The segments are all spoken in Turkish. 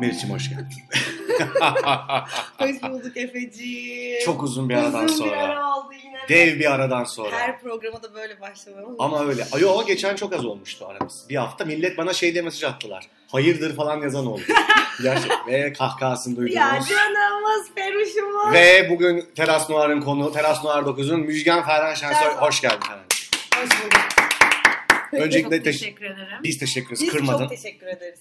Meriç'im hoş geldin. Hoş bulduk Efeciğim. Çok uzun bir aradan Uzun sonra. bir ara oldu yine. Dev bir aradan sonra. Her programa da böyle başlamamız. Ama öyle. Ayo geçen çok az olmuştu aramız. Bir hafta millet bana şey diye mesaj attılar. Hayırdır falan yazan oldu. Gerçek. Ve kahkahasını Ya duydunuz. canımız, peruşumuz. Ve bugün Teras Noir'ın konu Teras Noir 9'un Müjgan Ferhan Şensoy. Hoş geldin Ferhan. Hoş bulduk. Öncelikle Çok teş- teşekkür ederim. biz teşekkür ederiz. Biz Kırmadın. çok teşekkür ederiz.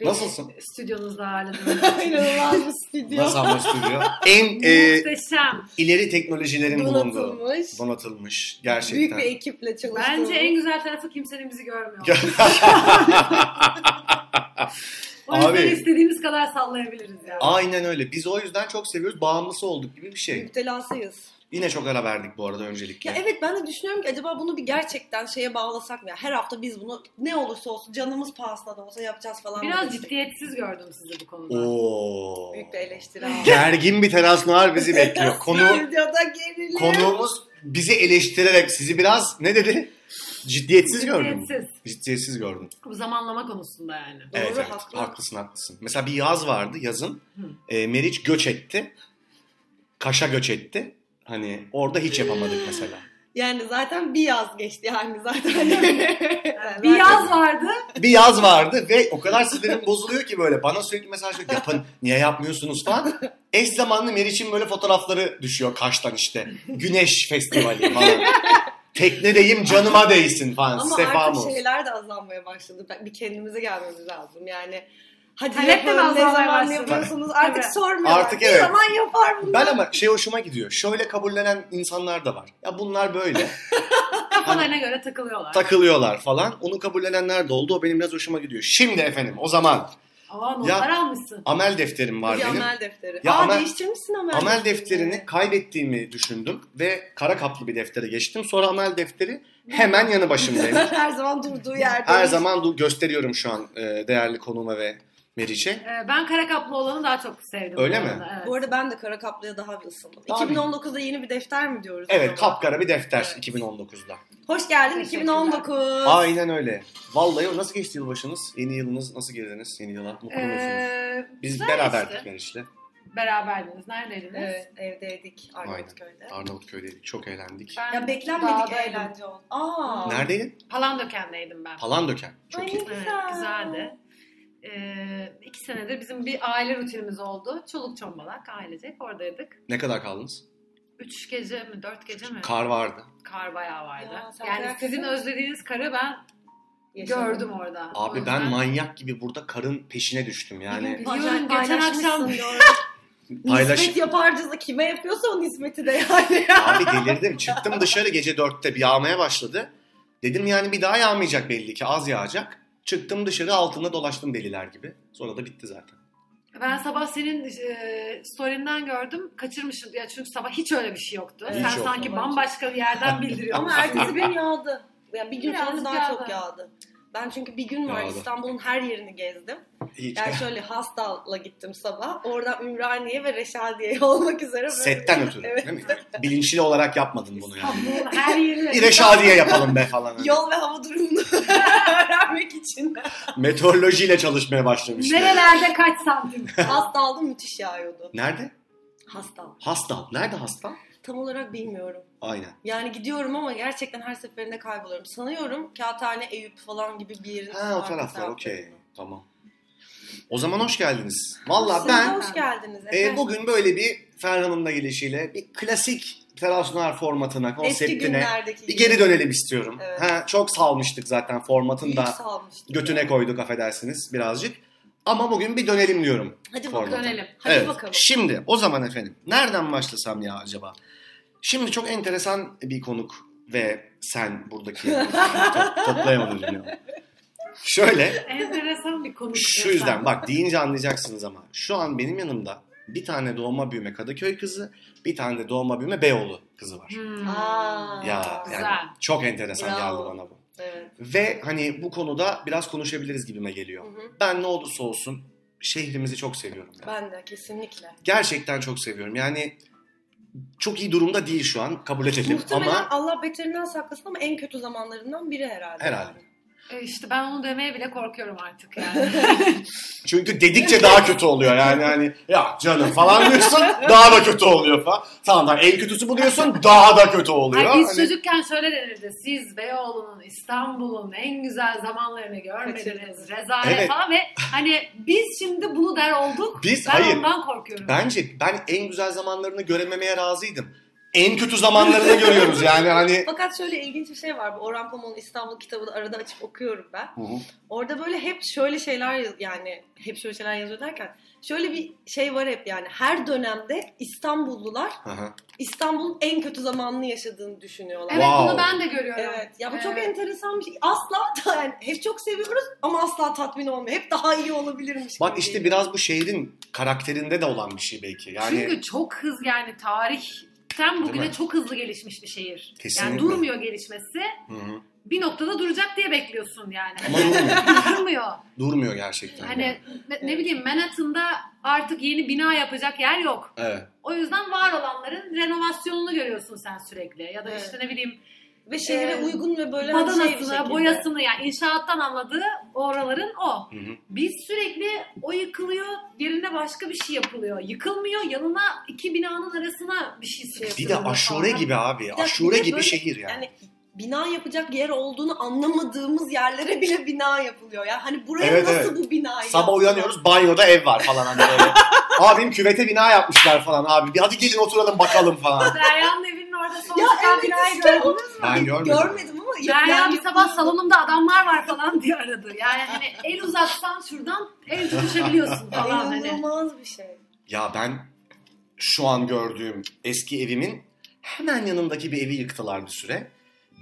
Beni Nasılsın? Stüdyonuzda ağırladığınız için. İnanılmaz bir stüdyo. Nasıl ama stüdyo? En e, Muhteşem. ileri teknolojilerin bulunduğu. Donatılmış. Donatılmış. Büyük Gerçekten. bir ekiple çalıştığımız. Bence en güzel tarafı kimsenin bizi görmüyor. o yüzden Abi. istediğimiz kadar sallayabiliriz yani. Aynen öyle. Biz o yüzden çok seviyoruz. Bağımlısı olduk gibi bir şey. Müptelasıyız. Yine çok ara verdik bu arada öncelikle. Ya evet ben de düşünüyorum ki acaba bunu bir gerçekten şeye bağlasak mı? ya? Her hafta biz bunu ne olursa olsun canımız pahasına da olsa yapacağız falan. Biraz demiştik. ciddiyetsiz gördüm sizi bu konuda. Oo. Büyük bir eleştiri. Gergin bir Teras Noir bizi bekliyor. Konu konuğumuz bizi eleştirerek sizi biraz ne dedi? Ciddiyetsiz gördüm. Ciddiyetsiz. Ciddiyetsiz gördüm. Bu zamanlama konusunda yani. Doğru, evet, evet. haklı. haklısın haklısın. Mesela bir yaz vardı yazın. Hı. E, Meriç göç etti. Kaş'a göç etti. Hani orada hiç yapamadık mesela. Yani zaten bir yaz geçti yani zaten. Bir yaz vardı. Bir yaz vardı ve o kadar sinirim bozuluyor ki böyle bana sürekli mesaj yok yapın niye yapmıyorsunuz falan. Eş zamanlı Meriç'in böyle fotoğrafları düşüyor Kaş'tan işte. Güneş festivali falan. Teknedeyim canıma değsin falan. Ama Sefam artık şeyler de azalmaya başladı. Bir kendimize gelmemiz lazım. Yani hadi Talep de yapalım ne zaman yapıyorsunuz artık Tabii. sormuyorlar. Artık Bir evet. zaman yapar bunlar. Ben ama şey hoşuma gidiyor. Şöyle kabullenen insanlar da var. Ya bunlar böyle. Kafalarına göre takılıyorlar. takılıyorlar falan. Onu kabullenenler de oldu. O benim biraz hoşuma gidiyor. Şimdi efendim o zaman Aa notlar almışsın. amel defterim var bir benim. amel defteri. Ya Aa amel- değiştirmişsin amel, Amel defterini kaybettiğimi düşündüm ve kara kaplı bir deftere geçtim. Sonra amel defteri hemen yanı başımdayım. Her zaman durduğu yerde. Her zaman du- gösteriyorum şu an e, değerli konuma ve Meriç'e. Ee, ben kara kaplı olanı daha çok sevdim. Öyle mi? arada, Evet. Bu arada ben de kara kaplıya daha bir ısındım. Abi. 2019'da yeni bir defter mi diyoruz? Evet acaba? kapkara bir defter Evet. 2019'da. Hoş geldin Teşekkürler. 2019. Aynen öyle. Vallahi nasıl geçti yılbaşınız? Yeni yılınız nasıl girdiniz yeni yıla? Mutlu musunuz? Ee, Biz güzel beraberdik geçti. Meriç'le. Beraberdiniz. Neredeydiniz? Evet evdeydik Arnavutköy'de. Arnavutköy'deydik. Çok eğlendik. Ben Ya beklenmedik eğlence oldu. Aa. Neredeydin? Palandöken'deydim ben. Palandöken. Çok Ay, iyi. ne Evet, güzel. güzeldi. Ee, iki senedir bizim bir aile rutinimiz oldu. Çoluk çombalak ailecek oradaydık. Ne kadar kaldınız? Üç gece mi dört gece mi? Kar vardı. Kar bayağı vardı. Ya, sen yani bırak- sizin özlediğiniz karı ben Yaşadım. gördüm orada. Abi ben yüzden- manyak gibi burada karın peşine düştüm yani. Biliyorum, geçen akşam-. Paylaş... Nispet yaparcağız kime yapıyorsa o nispeti de yani. Abi delirdim. Çıktım dışarı gece dörtte bir yağmaya başladı. Dedim yani bir daha yağmayacak belli ki az yağacak. Çıktım dışarı altında dolaştım deliler gibi. Sonra da bitti zaten. Ben sabah senin e, story'inden gördüm. Kaçırmışım. Ya çünkü sabah hiç öyle bir şey yoktu. Hiç Sen yok. sanki bambaşka bir yerden bildiriyorsun. Ama ertesi gün yağdı. Yani bir gün sonra Birazcık daha yağdı. çok yağdı. Ben çünkü bir gün var. İstanbul'un her yerini gezdim. Hiç. Yani şöyle Hastal'la gittim sabah. Oradan Ümraniye ve Reşadiye'ye olmak üzere. böyle- Setten ötürü Evet. değil mi? Bilinçli olarak yapmadın bunu yani. İstanbul'un her yeri. Bir Reşadiye yapalım be falan. Yol ve hava durumunu öğrenmek için. Meteorolojiyle çalışmaya başlamış. Nerelerde kaç santim? Hastal'da müthiş yağıyordu. Nerede? Hastal. Hastal. Nerede Hastal? Tam olarak bilmiyorum. Aynen. Yani gidiyorum ama gerçekten her seferinde kayboluyorum. Sanıyorum Kağıthane, Eyüp falan gibi bir yerin. Ha o taraflar okey. Tamam. O zaman hoş geldiniz. Valla ben hoş geldiniz. e, bugün böyle bir Ferhan'ın da gelişiyle bir klasik Terasunar formatına, konseptine bir geri dönelim istiyorum. Evet. Ha, çok salmıştık zaten formatın Büyük da salmıştık götüne ya. koyduk affedersiniz birazcık. Ama bugün bir dönelim diyorum. Hadi formata. bakalım. Dönelim. Hadi evet. bakalım. Şimdi o zaman efendim nereden başlasam ya acaba? Şimdi çok enteresan bir konuk ve sen buradaki to- toplayamadım ya. Şöyle Enteresan bir konu. şu yüzden bak deyince anlayacaksınız ama şu an benim yanımda bir tane doğma büyüme Kadıköy kızı, bir tane de doğma büyüme Beyoğlu kızı var. Hmm. Aa, Ya yani güzel. çok enteresan Bravo. geldi bana bu. Evet. Ve hani bu konuda biraz konuşabiliriz gibime geliyor. Hı hı. Ben ne olursa olsun şehrimizi çok seviyorum. ya. Ben de kesinlikle. Gerçekten çok seviyorum. Yani çok iyi durumda değil şu an kabul edelim Muhtemelen ama Allah beterinden saklasın ama en kötü zamanlarından biri herhalde. Herhalde. yani. E, işte ben onu demeye bile korkuyorum artık yani. Çünkü dedikçe daha kötü oluyor yani hani ya canım falan diyorsun daha da kötü oluyor falan. Tamam tamam en kötüsü bu diyorsun daha da kötü oluyor. Ay, biz Hani- çocukken şöyle denirdi. Siz Beyoğlu'nun, İstanbul'un en güzel zamanlarını görmediniz. Rezalet Evet. falan ve hani biz şimdi bunu der olduk. Biz- ben hayır. ondan korkuyorum. Bence ben en güzel zamanlarını görememeye razıydım. En kötü zamanlarını görüyoruz yani hani. Fakat şöyle ilginç bir şey var. Bu Orhan Pamuk'un İstanbul kitabını arada açıp okuyorum ben. Hı hı. Orada böyle hep şöyle şeyler yani hep şöyle şeyler yazıyor derken şöyle bir şey var hep yani her dönemde İstanbullular Hı hı. İstanbul'un en kötü zamanını yaşadığını düşünüyorlar. Evet Wow. bunu ben de görüyorum. Evet. Ya bu Evet. çok enteresan bir şey. Asla da yani hep çok seviyoruz ama asla tatmin olmuyor. Hep daha iyi olabilirmiş. Bak gibi işte geliyor. biraz bu şehrin karakterinde de olan bir şey belki. Yani Çünkü çok hız yani tarihten bugüne Değil mi? çok hızlı gelişmiş bir şehir. Kesinlikle. Yani durmuyor gelişmesi. Hı hı. Bir noktada duracak diye bekliyorsun yani. Ama durmuyor. Durmuyor. Durmuyor gerçekten. Hani ne, ne bileyim Manhattan'da artık yeni bina yapacak yer yok. Evet. O yüzden var olanların renovasyonunu görüyorsun sen sürekli. Ya da Evet. işte ne bileyim ve şehre Ee, uygun ve böyle hani şey bir badanasını, şekilde. boyasını yani inşaattan anladığı oraların o. Hı hı. Biz sürekli o yıkılıyor, yerine başka bir şey yapılıyor. Yıkılmıyor, yanına iki binanın arasına bir şey Bir sıkıştırılıyor de aşure falan. gibi abi. Bir de- Aşure bir gibi böyle- şehir yani. Yani bina yapacak yer olduğunu anlamadığımız yerlere bile bina yapılıyor. Ya hani buraya Evet, nasıl evet. bu binayı Sabah yaptılar? uyanıyoruz banyoda ev var falan hani böyle. Abim küvete bina yapmışlar falan abi. Bir hadi gelin oturalım bakalım falan. Derya'nın evinin orada son Ya çıkan evet binayı işte gördün onu mü? Ben görmedim. Görmedim ama Derya yani bir sabah salonumda adamlar var falan diye aradı. Yani hani el uzatsan şuradan el tutuşabiliyorsun falan hani. inanılmaz bir şey. Ya ben şu an gördüğüm eski evimin hemen yanındaki bir evi yıktılar bir süre.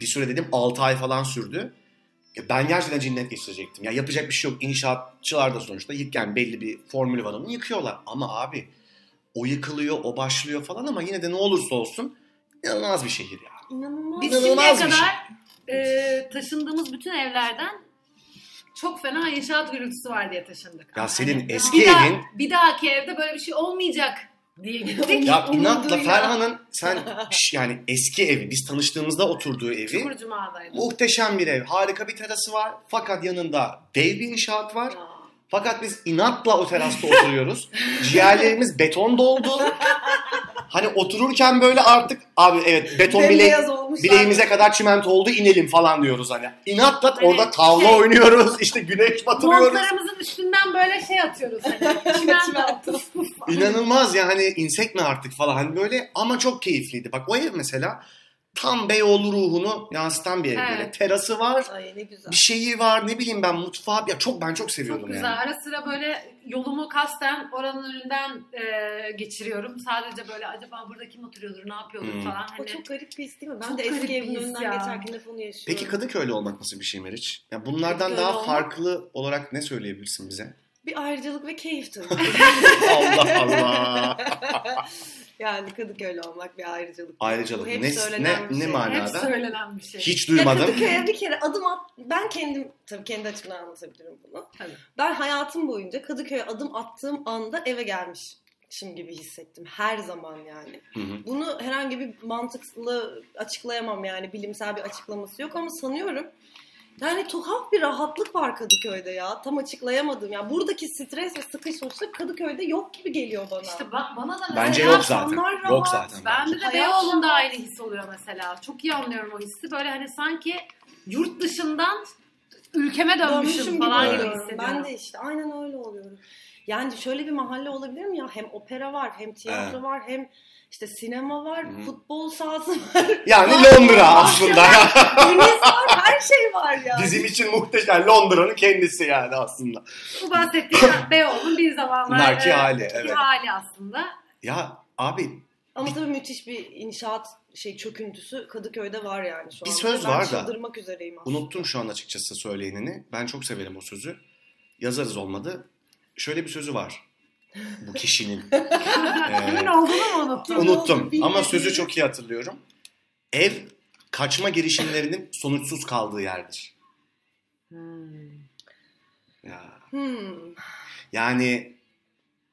Bir süre dedim 6 ay falan sürdü. Ya Ben gerçekten cinnet geçirecektim. Ya yapacak bir şey yok. İnşaatçılar da sonuçta yık yani belli bir formülü var onun yıkıyorlar. Ama abi o yıkılıyor, o başlıyor falan ama yine de ne olursa olsun inanılmaz bir şehir ya. İnanılmaz. Biz İnanılmaz şimdiye bir şey. kadar e, taşındığımız bütün evlerden çok fena inşaat gürültüsü var diye taşındık. Ya senin hani eski bir daha- evin- bir dahaki evde böyle bir şey olmayacak diye gittik. Ya inatla. Ferhan'ın sen yani eski evi, biz tanıştığımızda oturduğu evi Çukur Cuma'daydı. muhteşem bir ev. Harika bir terası var. Fakat yanında dev bir inşaat var. Fakat biz inatla o terasta oturuyoruz. Ciğerlerimiz beton doldu. Hani otururken böyle artık abi evet beton bile, bileğimize kadar çimento oldu inelim falan diyoruz hani. İnatla Hani orada tavla şey- oynuyoruz işte güneş batırıyoruz. Montlarımızın üstünden böyle şey atıyoruz hani. Çimento. İnanılmaz ya hani insek mi artık falan hani böyle ama çok keyifliydi. Bak o ev mesela tam Beyoğlu ruhunu yansıtan bir ev böyle. Evet. Terası var, Ay ne güzel. bir şeyi var ne bileyim ben mutfağı ya çok ben çok seviyordum Çok güzel. yani. Ara sıra böyle yolumu kasten oranın önünden e, geçiriyorum. Sadece böyle acaba burada kim oturuyordur, ne yapıyordur Hmm. falan. O Hani çok garip bir his değil mi? Ben Çok de eski evimin önünden ya. geçerken hep onu yaşıyorum. Peki Kadıköy'lü olmak nasıl bir şey Meriç? Ya bunlardan Kadıköy'lü daha olmak- farklı olarak ne söyleyebilirsin bize? Bir ayrıcalık ve keyif tabii. Allah Allah. yani Kadıköy'lü olmak bir ayrıcalık. Ayrıcalık. Bu hep Ne- söylenen ne- bir ne şey. hep Manada? söylenen bir şey. Hiç Ya duymadım. Kadıköy'e bir kere adım at. Ben kendim tabii kendi açımdan anlatabilirim bunu. Tabii. Ben hayatım boyunca Kadıköy'e adım attığım anda eve gelmişim gibi hissettim. Her zaman yani. Hı hı. Bunu herhangi bir mantıklı açıklayamam yani. Bilimsel bir açıklaması yok ama sanıyorum. Yani tuhaf bir rahatlık var Kadıköy'de ya. Tam açıklayamadım. Yani buradaki stres ve sıkışmışlık Kadıköy'de yok gibi geliyor bana. İşte ba- bana da mesela Bence yok zaten. Yok rahat. zaten. Bende de Hayat Beyoğlu'nda aynı his oluyor mesela. Çok iyi anlıyorum o hissi. Böyle hani sanki yurt dışından ülkeme dönmüşüm, Dönmüşüm falan gibi gibi oluyorum. hissediyorum. Ben de işte aynen öyle oluyorum. Yani şöyle bir mahalle olabilir mi ya? Hem opera var, hem tiyatro Evet. var, hem işte sinema var, Hı. futbol sahası var, Yani Londra aslında. deniz var, her şey var ya. Bizim için muhteşem. Londra'nın kendisi yani aslında. Bu bahsettiğim Beyoğlu'nun bir zamanlar Narki e, hali, evet. hali aslında. Ya abi Ama tabii müthiş bir inşaat şey çöküntüsü Kadıköy'de var yani şu Bir anda. söz Ben var da, çıldırmak üzereyim aslında. unuttum şu an açıkçası söyleyenini. Ben çok severim o sözü. Yazarız olmadı. Şöyle bir sözü var. Bu kişinin. Kimin Ee, olduğunu mu unuttun? unuttum ama sözü çok iyi hatırlıyorum. Ev kaçma girişimlerinin sonuçsuz kaldığı yerdir. Hmm. Ya. Hmm. Yani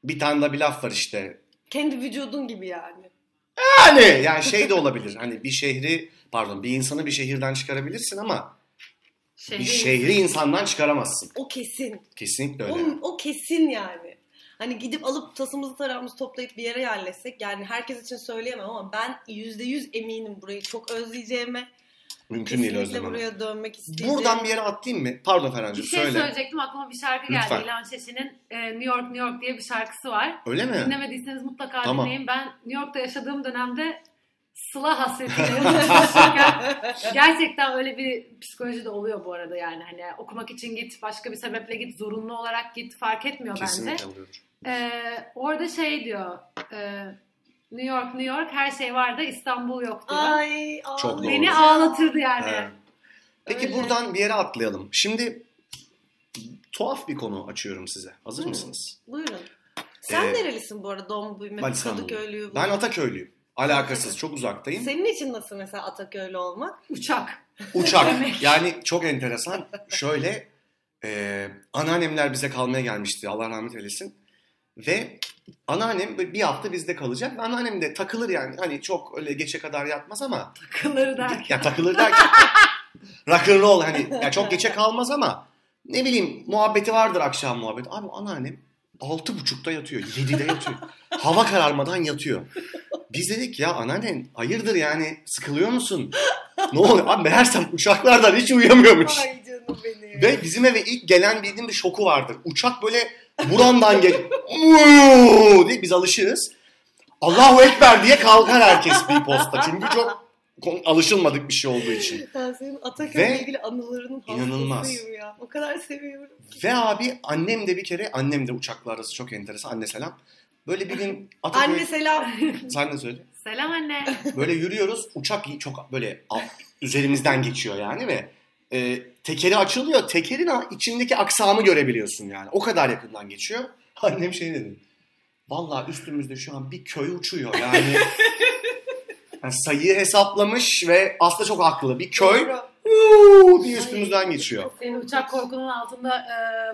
bir tane de bir laf var işte. Kendi vücudun gibi yani. Yani yani şey de olabilir. Hani bir şehri pardon bir insanı bir şehirden çıkarabilirsin ama Şehri, Bir şehri insandan çıkaramazsın. O kesin. Kesinlikle O, öyle. o kesin yani. Hani gidip alıp tasımızı tarağımızı toplayıp bir yere yerleşsek yani herkes için söyleyemem ama ben yüzde yüz eminim burayı çok özleyeceğime. Mümkün değil Kesinlikle özlemem. buraya dönmek isteyeceğim. Buradan bir yere atlayayım mı? Pardon Bir Ferhan'cığım şey söyle. söyleyecektim aklıma bir şarkı geldi. Lütfen. İlhan Şeşi'nin e, New York New York diye bir şarkısı var. Öyle mi? Dinlemediyseniz mutlaka Tamam. dinleyin. Ben New York'ta yaşadığım dönemde sıla hasretiyle gerçekten öyle bir psikoloji de oluyor bu arada yani. Hani okumak için git, başka bir sebeple git, zorunlu olarak git fark etmiyor bence. Kesinlikle Ee, orada şey diyor. e, New York, New York her şey var da İstanbul yok diyor. Ay, Çok doğru. Beni ağlatırdı yani. Evet. Peki Öyle. buradan bir yere atlayalım. Şimdi tuhaf bir konu açıyorum size. Hazır Hı. mısınız? Buyurun. Sen Ee, nerelisin bu arada? Doğum büyüme, Ben İstanbulluyum. Kadıköylüyü. Ben Ataköylüyüm. Alakasız. Çok uzaktayım. Senin için nasıl mesela Ataköylü olmak? Uçak. Uçak. Yani çok enteresan. Şöyle e, anneannemler bize kalmaya gelmişti. Allah rahmet eylesin. Ve anneannem bir hafta bizde kalacak. Ve anneannem de takılır yani. Hani çok öyle geçe kadar yatmaz ama Kılları derken. ya takılır derken rock'n'roll hani ya çok geçe kalmaz ama ne bileyim muhabbeti vardır akşam muhabbeti. Abi anneannem altı buçukta yatıyor. Yedide yatıyor. Hava kararmadan yatıyor. Biz dedik ya anneannen hayırdır yani sıkılıyor musun? Ne oluyor? Abi meğersem uçaklardan hiç uyuyamıyormuş. Ay canım benim. Ve bizim eve ilk gelen bildiğim bir şoku vardır. Uçak böyle buramdan gel Uuu diye biz alışırız. Allahu Ekber diye kalkar herkes bir posta. Çünkü çok alışılmadık bir şey olduğu için. Ben senin Ataköy'le ilgili anılarının inanılmaz. ya. O kadar seviyorum. Ve abi annem de bir kere, annem de uçakla arası çok enteresan. Anne selam. Böyle bir gün Ataköy... Anne selam. Sen de söyle. Selam anne. Böyle yürüyoruz. Uçak çok böyle üzerimizden geçiyor yani ve e, tekeri açılıyor. Tekerin içindeki aksamı görebiliyorsun yani. O kadar yakından geçiyor. Annem şey dedi. Vallahi üstümüzde şu an bir köy uçuyor yani. yani sayıyı hesaplamış ve aslında çok haklı. Bir köy "Uuu" diye üstümüzden geçiyor. Senin uçak korkunun altında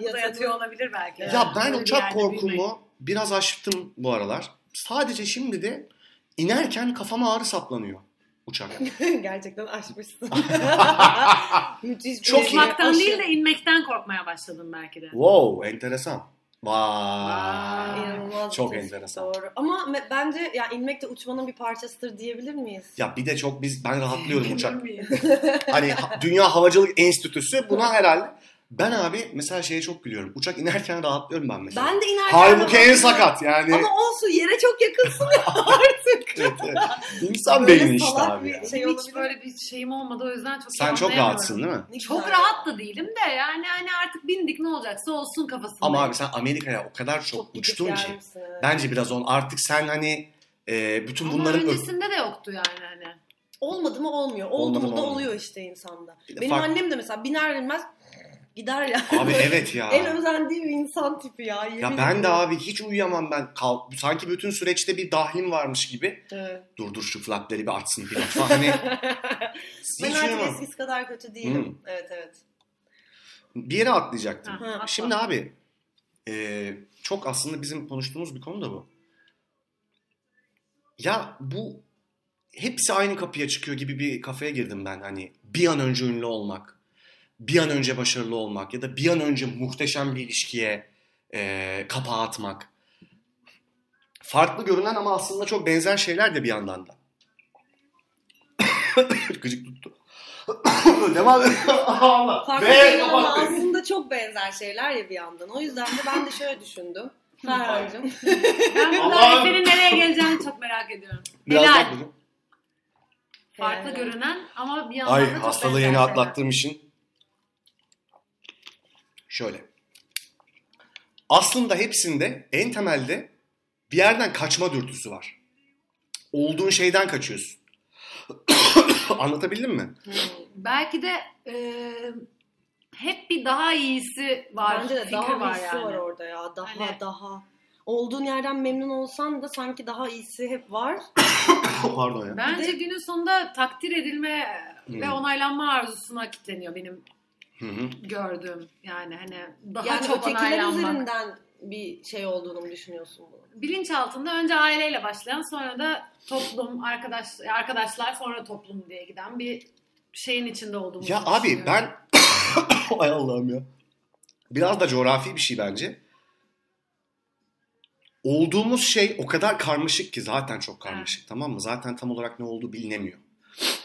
e, Yatıyor. olabilir belki. Ya ben Böyle bir uçak korkumu biraz aştım bu aralar. Sadece şimdi de inerken kafama ağrı saplanıyor uçak. Gerçekten aşmışsın. Müthiş bir Çok. Uçmaktan aşı. değil de inmekten korkmaya başladım belki de. wow enteresan. Vay. İnanılmaz Çok enteresan. Doğru. Ama me- bence ya inmek de uçmanın bir parçasıdır diyebilir miyiz? Ya bir de çok biz ben rahatlıyorum uçak. Hani ha- Dünya Havacılık Enstitüsü buna herhalde ben abi mesela şeye çok gülüyorum. Uçak inerken rahatlıyorum ben mesela. Ben de inerken Halbuki en sakat yani. Ama olsun yere çok yakınsın artık. Evet, evet. İnsan Böyle beyni işte abi. bir ya. şey hiç böyle bir şeyim olmadı o yüzden çok Sen çok rahatsın değil mi? Ne Çok güzel rahat da değilim de yani hani artık bindik ne olacaksa olsun kafasındayım. Ama abi sen Amerika'ya o kadar çok, Çok uçtun ki. evet. Bence biraz on artık sen hani e, bütün Ama bunların ö- öncesinde de yoktu yani hani. Olmadı mı olmuyor. Oldu mu da olmuyor. oluyor işte insanda. Benim fark- annem de mesela biner binmez gider ya. Abi evet ya. en özendiğim insan tipi ya. yemin Ya ben de abi hiç uyuyamam ben. Kalk, sanki bütün süreçte bir dahlim varmış gibi. Evet. Dur dur şu flapları bir açsın falan. Hani ben artık eskisi kadar kötü değilim. Hmm. Evet evet. Bir yere atlayacaktım. Ha, Ha, atla. Şimdi abi e, çok aslında bizim konuştuğumuz bir konu da bu. Ya bu hepsi aynı kapıya çıkıyor gibi bir kafaya girdim ben. Hani bir an önce ünlü olmak, bir an önce başarılı olmak ya da bir an önce muhteşem bir ilişkiye e, kapağı atmak. Farklı görünen ama aslında çok benzer şeyler de bir yandan da. Gıcık tuttu. Devam et. Allah. Farklı Ve ama aslında çok benzer şeyler ya bir yandan. O yüzden de ben de şöyle düşündüm. Ferhan'cığım. Ben Allah'ım. Efe'nin nereye geleceğini çok merak ediyorum. Biraz Helal. Farklı görünen ama bir yandan Ay da çok hastalığı benzer yeni şeyler. atlattığım için. Şöyle. Aslında hepsinde en temelde bir yerden kaçma dürtüsü var. Olduğun şeyden kaçıyorsun. Anlatabildim mi? Hmm. Belki de e, hep bir daha iyisi var. Bence de daha var iyisi yani. var orada ya. Daha Hani- daha. Olduğun yerden memnun olsan da sanki daha iyisi hep var. Pardon ya. Bence günün sonunda takdir edilme ve Hmm. onaylanma arzusuna kitleniyor benim Hı hı. gördüğüm. Yani hani daha yani çok ötekiler üzerinden bir şey olduğunu mu düşünüyorsun bunu? Bilinç altında önce aileyle başlayan sonra da toplum, arkadaş arkadaşlar sonra toplum diye giden bir şeyin içinde olduğumuzu Ya abi ben Ay Allah'ım ya. Biraz da coğrafi bir şey bence. Olduğumuz şey o kadar karmaşık ki zaten çok karmaşık tamam mı? Zaten tam olarak ne olduğu bilinemiyor.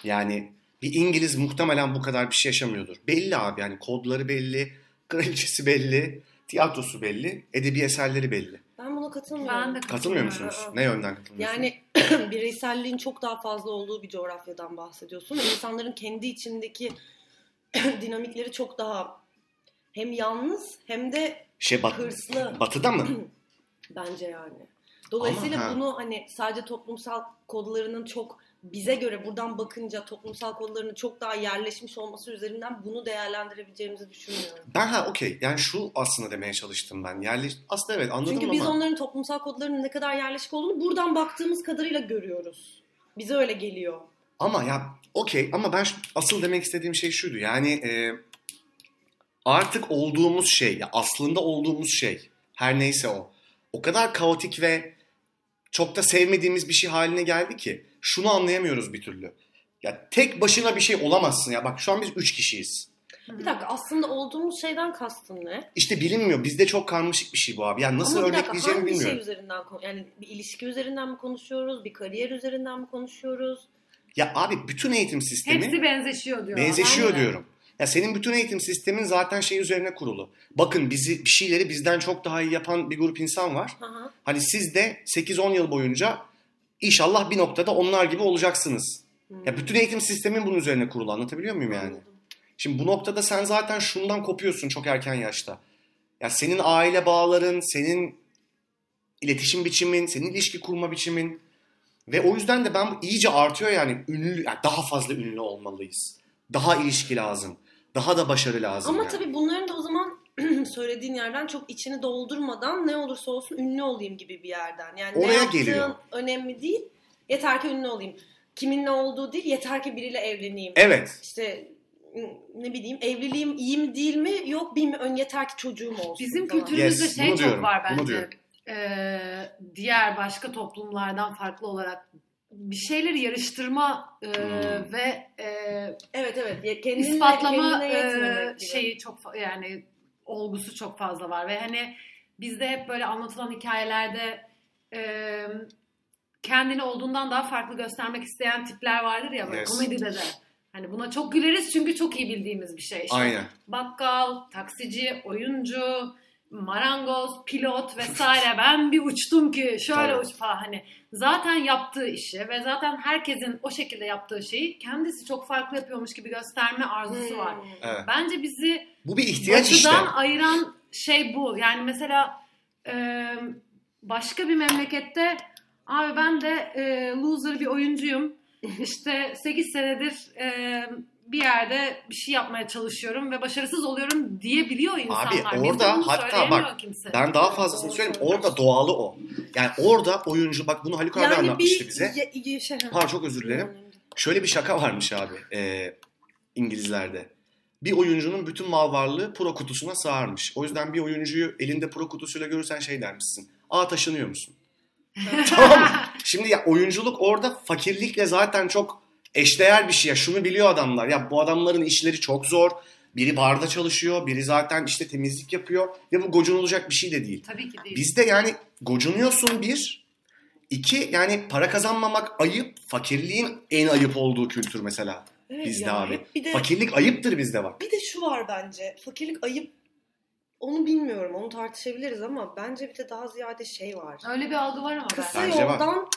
Yani bir İngiliz muhtemelen bu kadar bir şey yaşamıyordur. Belli abi yani kodları belli, kraliçesi belli, tiyatrosu belli, edebi eserleri belli. Ben buna katılmıyorum. Ben de Katılmıyor katılıyorum. musunuz? Ne yönden katılmıyorsunuz? Yani bireyselliğin çok daha fazla olduğu bir coğrafyadan bahsediyorsun. İnsanların kendi içindeki dinamikleri çok daha hem yalnız hem de şey bat, hırslı batıda mı? bence yani. Dolayısıyla Ama ha. bunu hani sadece toplumsal kodlarının çok bize göre buradan bakınca toplumsal kodlarının çok daha yerleşmiş olması üzerinden bunu değerlendirebileceğimizi düşünmüyorum. Ben ha okey. Yani şu aslında demeye çalıştım ben. Yerleş... Aslında evet anladım Çünkü ama. biz onların toplumsal kodlarının ne kadar yerleşik olduğunu buradan baktığımız kadarıyla görüyoruz. Bize öyle geliyor. Ama ya okey ama ben asıl demek istediğim şey şuydu. Yani e, artık olduğumuz şey, ya aslında olduğumuz şey her neyse o. O kadar kaotik ve çok da sevmediğimiz bir şey haline geldi ki şunu anlayamıyoruz bir türlü. Ya tek başına bir şey olamazsın ya. Bak şu an biz üç kişiyiz. Bir dakika aslında olduğumuz şeyden kastın ne? İşte bilinmiyor. Bizde çok karmaşık bir şey bu abi. Yani nasıl Ama bir dakika örnekleyeceğimi hangi bilmiyorum. şey üzerinden yani bir ilişki üzerinden mi konuşuyoruz? Bir kariyer üzerinden mi konuşuyoruz? Ya abi bütün eğitim sistemi Hepsi benzeşiyor diyor. benzeşiyor Aynen. diyorum. Ya senin bütün eğitim sistemin zaten şey üzerine kurulu. Bakın bizi bir şeyleri bizden çok daha iyi yapan bir grup insan var. Hı hı. Hani siz de 8-10 yıl boyunca inşallah bir noktada onlar gibi olacaksınız. Hmm. Ya bütün eğitim sistemin bunun üzerine kurulu. Anlatabiliyor muyum yani? Anladım. Şimdi bu noktada sen zaten şundan kopuyorsun çok erken yaşta. Ya senin aile bağların, senin iletişim biçimin, senin ilişki kurma biçimin ve o yüzden de ben iyice artıyor yani ünlü, yani daha fazla ünlü olmalıyız. Daha ilişki lazım. Daha da başarı lazım. Ama yani. tabii bunların da o zaman söylediğin yerden çok içini doldurmadan ne olursa olsun ünlü olayım gibi bir yerden. Yani ne Oraya yaptığın geliyor. önemli değil. Yeter ki ünlü olayım. Kimin ne olduğu değil. Yeter ki biriyle evleneyim. Evet. İşte ne bileyim evliliğim iyi mi değil mi yok bilmiyorum yeter ki çocuğum olsun. Bizim falan. kültürümüzde Yes, şey çok diyorum, var bence. Ee, diğer başka toplumlardan farklı olarak bir şeyleri yarıştırma e, Hmm. ve e, Evet evet kendinle, ispatlama kendine e, şeyi çok yani olgusu çok fazla var ve hani bizde hep böyle anlatılan hikayelerde e, kendini olduğundan daha farklı göstermek isteyen tipler vardır ya böyle Yes. komedide de. Hani buna çok güleriz çünkü çok iyi bildiğimiz bir şey. İşte Aynen. bakkal, taksici, oyuncu, marangoz, pilot vesaire. Ben bir uçtum ki şöyle uç falan hani. Zaten yaptığı işi ve zaten herkesin o şekilde yaptığı şeyi kendisi çok farklı yapıyormuş gibi gösterme arzusu Hmm. var. Evet. Bence bizi Bu bir ihtiyaç işte. ayıran şey bu. Yani mesela e, başka bir memlekette abi ben de e, loser bir oyuncuyum. İşte 8 senedir e, bir yerde bir şey yapmaya çalışıyorum ve başarısız oluyorum diyebiliyor insanlar. Bizde orada hatta bak, kimse. Ben daha fazlasını söyleyeyim. Orada doğalı o. Yani orada oyuncu bak bunu Haluk abi yani anlatmıştı bir bize. ye- şey, Ha çok özür dilerim. Şöyle bir şaka varmış abi e, İngilizlerde. Bir oyuncunun bütün mal varlığı pro kutusuna sığarmış. O yüzden bir oyuncuyu elinde pro kutusuyla görürsen şey dermişsin. Aa taşınıyor musun? tamam mı? Şimdi ya oyunculuk orada fakirlikle zaten çok eşdeğer bir şey. Ya şunu biliyor adamlar. Ya bu adamların işleri çok zor. Biri barda çalışıyor, biri zaten işte temizlik yapıyor ve bu gocunulacak bir şey de değil. Tabii ki değil. Bizde yani gocunuyorsun bir. iki yani para kazanmamak ayıp. Fakirliğin en ayıp olduğu kültür mesela Evet bizde ya, abi. Bir de, Fakirlik ayıptır bizde bak. bir de şu var bence. Fakirlik ayıp. Onu bilmiyorum. Onu tartışabiliriz ama bence bir de daha ziyade şey var. Öyle bir algı var ama Kısa ben. Bence var. yoldan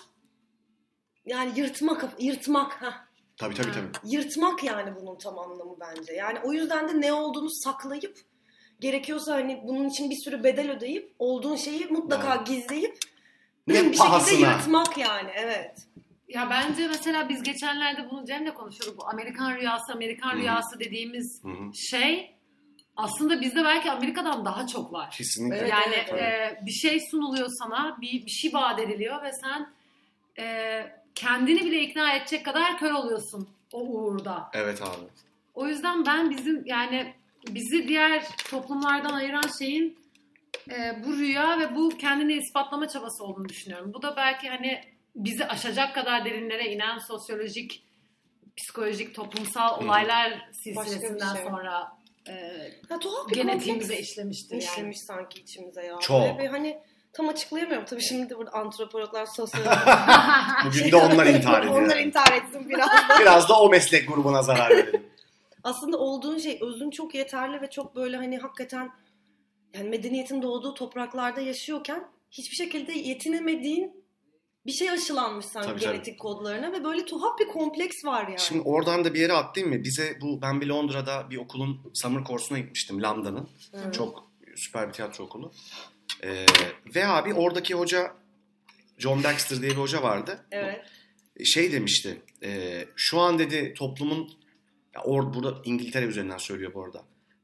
yani yırtmak, yırtmak. Heh. Tabii tabii Ha. tabii. Yırtmak yani bunun tam anlamı bence. Yani o yüzden de ne olduğunu saklayıp gerekiyorsa hani bunun için bir sürü bedel ödeyip olduğun şeyi mutlaka Doğru. gizleyip Ne bir şekilde pahasına. yırtmak yani evet. Ya bence mesela biz geçenlerde bunu Cem'le konuşuyorduk. Bu Amerikan rüyası, Amerikan Hı. rüyası dediğimiz Hı hı. şey aslında bizde belki Amerika'dan daha çok var. Kesinlikle. Evet, yani evet, e, bir şey sunuluyor sana, bir, bir şey vaat ediliyor ve sen e, kendini bile ikna edecek kadar kör oluyorsun o uğurda. Evet abi. O yüzden ben bizim yani bizi diğer toplumlardan ayıran şeyin e, bu rüya ve bu kendini ispatlama çabası olduğunu düşünüyorum. Bu da belki hani bizi aşacak kadar derinlere inen sosyolojik, psikolojik, toplumsal olaylar Başka silsilesinden şey. sonra e, Ya tuhaf bir genetiğimize işlemiştir yani. işlemiş sanki içimize ya. Çok. Böyle bir hani tam açıklayamıyorum. Tabii şimdi de burada antropologlar, sosyologlar. Bugün de onlar intihar ediyor. Onlar intihar etsin biraz. Biraz da o meslek grubuna zarar verelim. Aslında olduğun şey özün çok yeterli ve çok böyle hani hakikaten yani medeniyetin doğduğu topraklarda yaşıyorken hiçbir şekilde yetinemediğin bir şey aşılanmış sanki Tabii, tabii. genetik kodlarına ve böyle tuhaf bir kompleks var yani. Şimdi oradan da bir yere atlayayım mı? Bize bu ben bir Londra'da bir okulun summer kursuna gitmiştim Lambda'nın. Hı. Çok süper bir tiyatro okulu. Ee, ve abi oradaki hoca John Dexter diye bir hoca vardı. Evet. Şey demişti. e, şu an dedi toplumun ya or, burada İngiltere üzerinden söylüyor bu arada.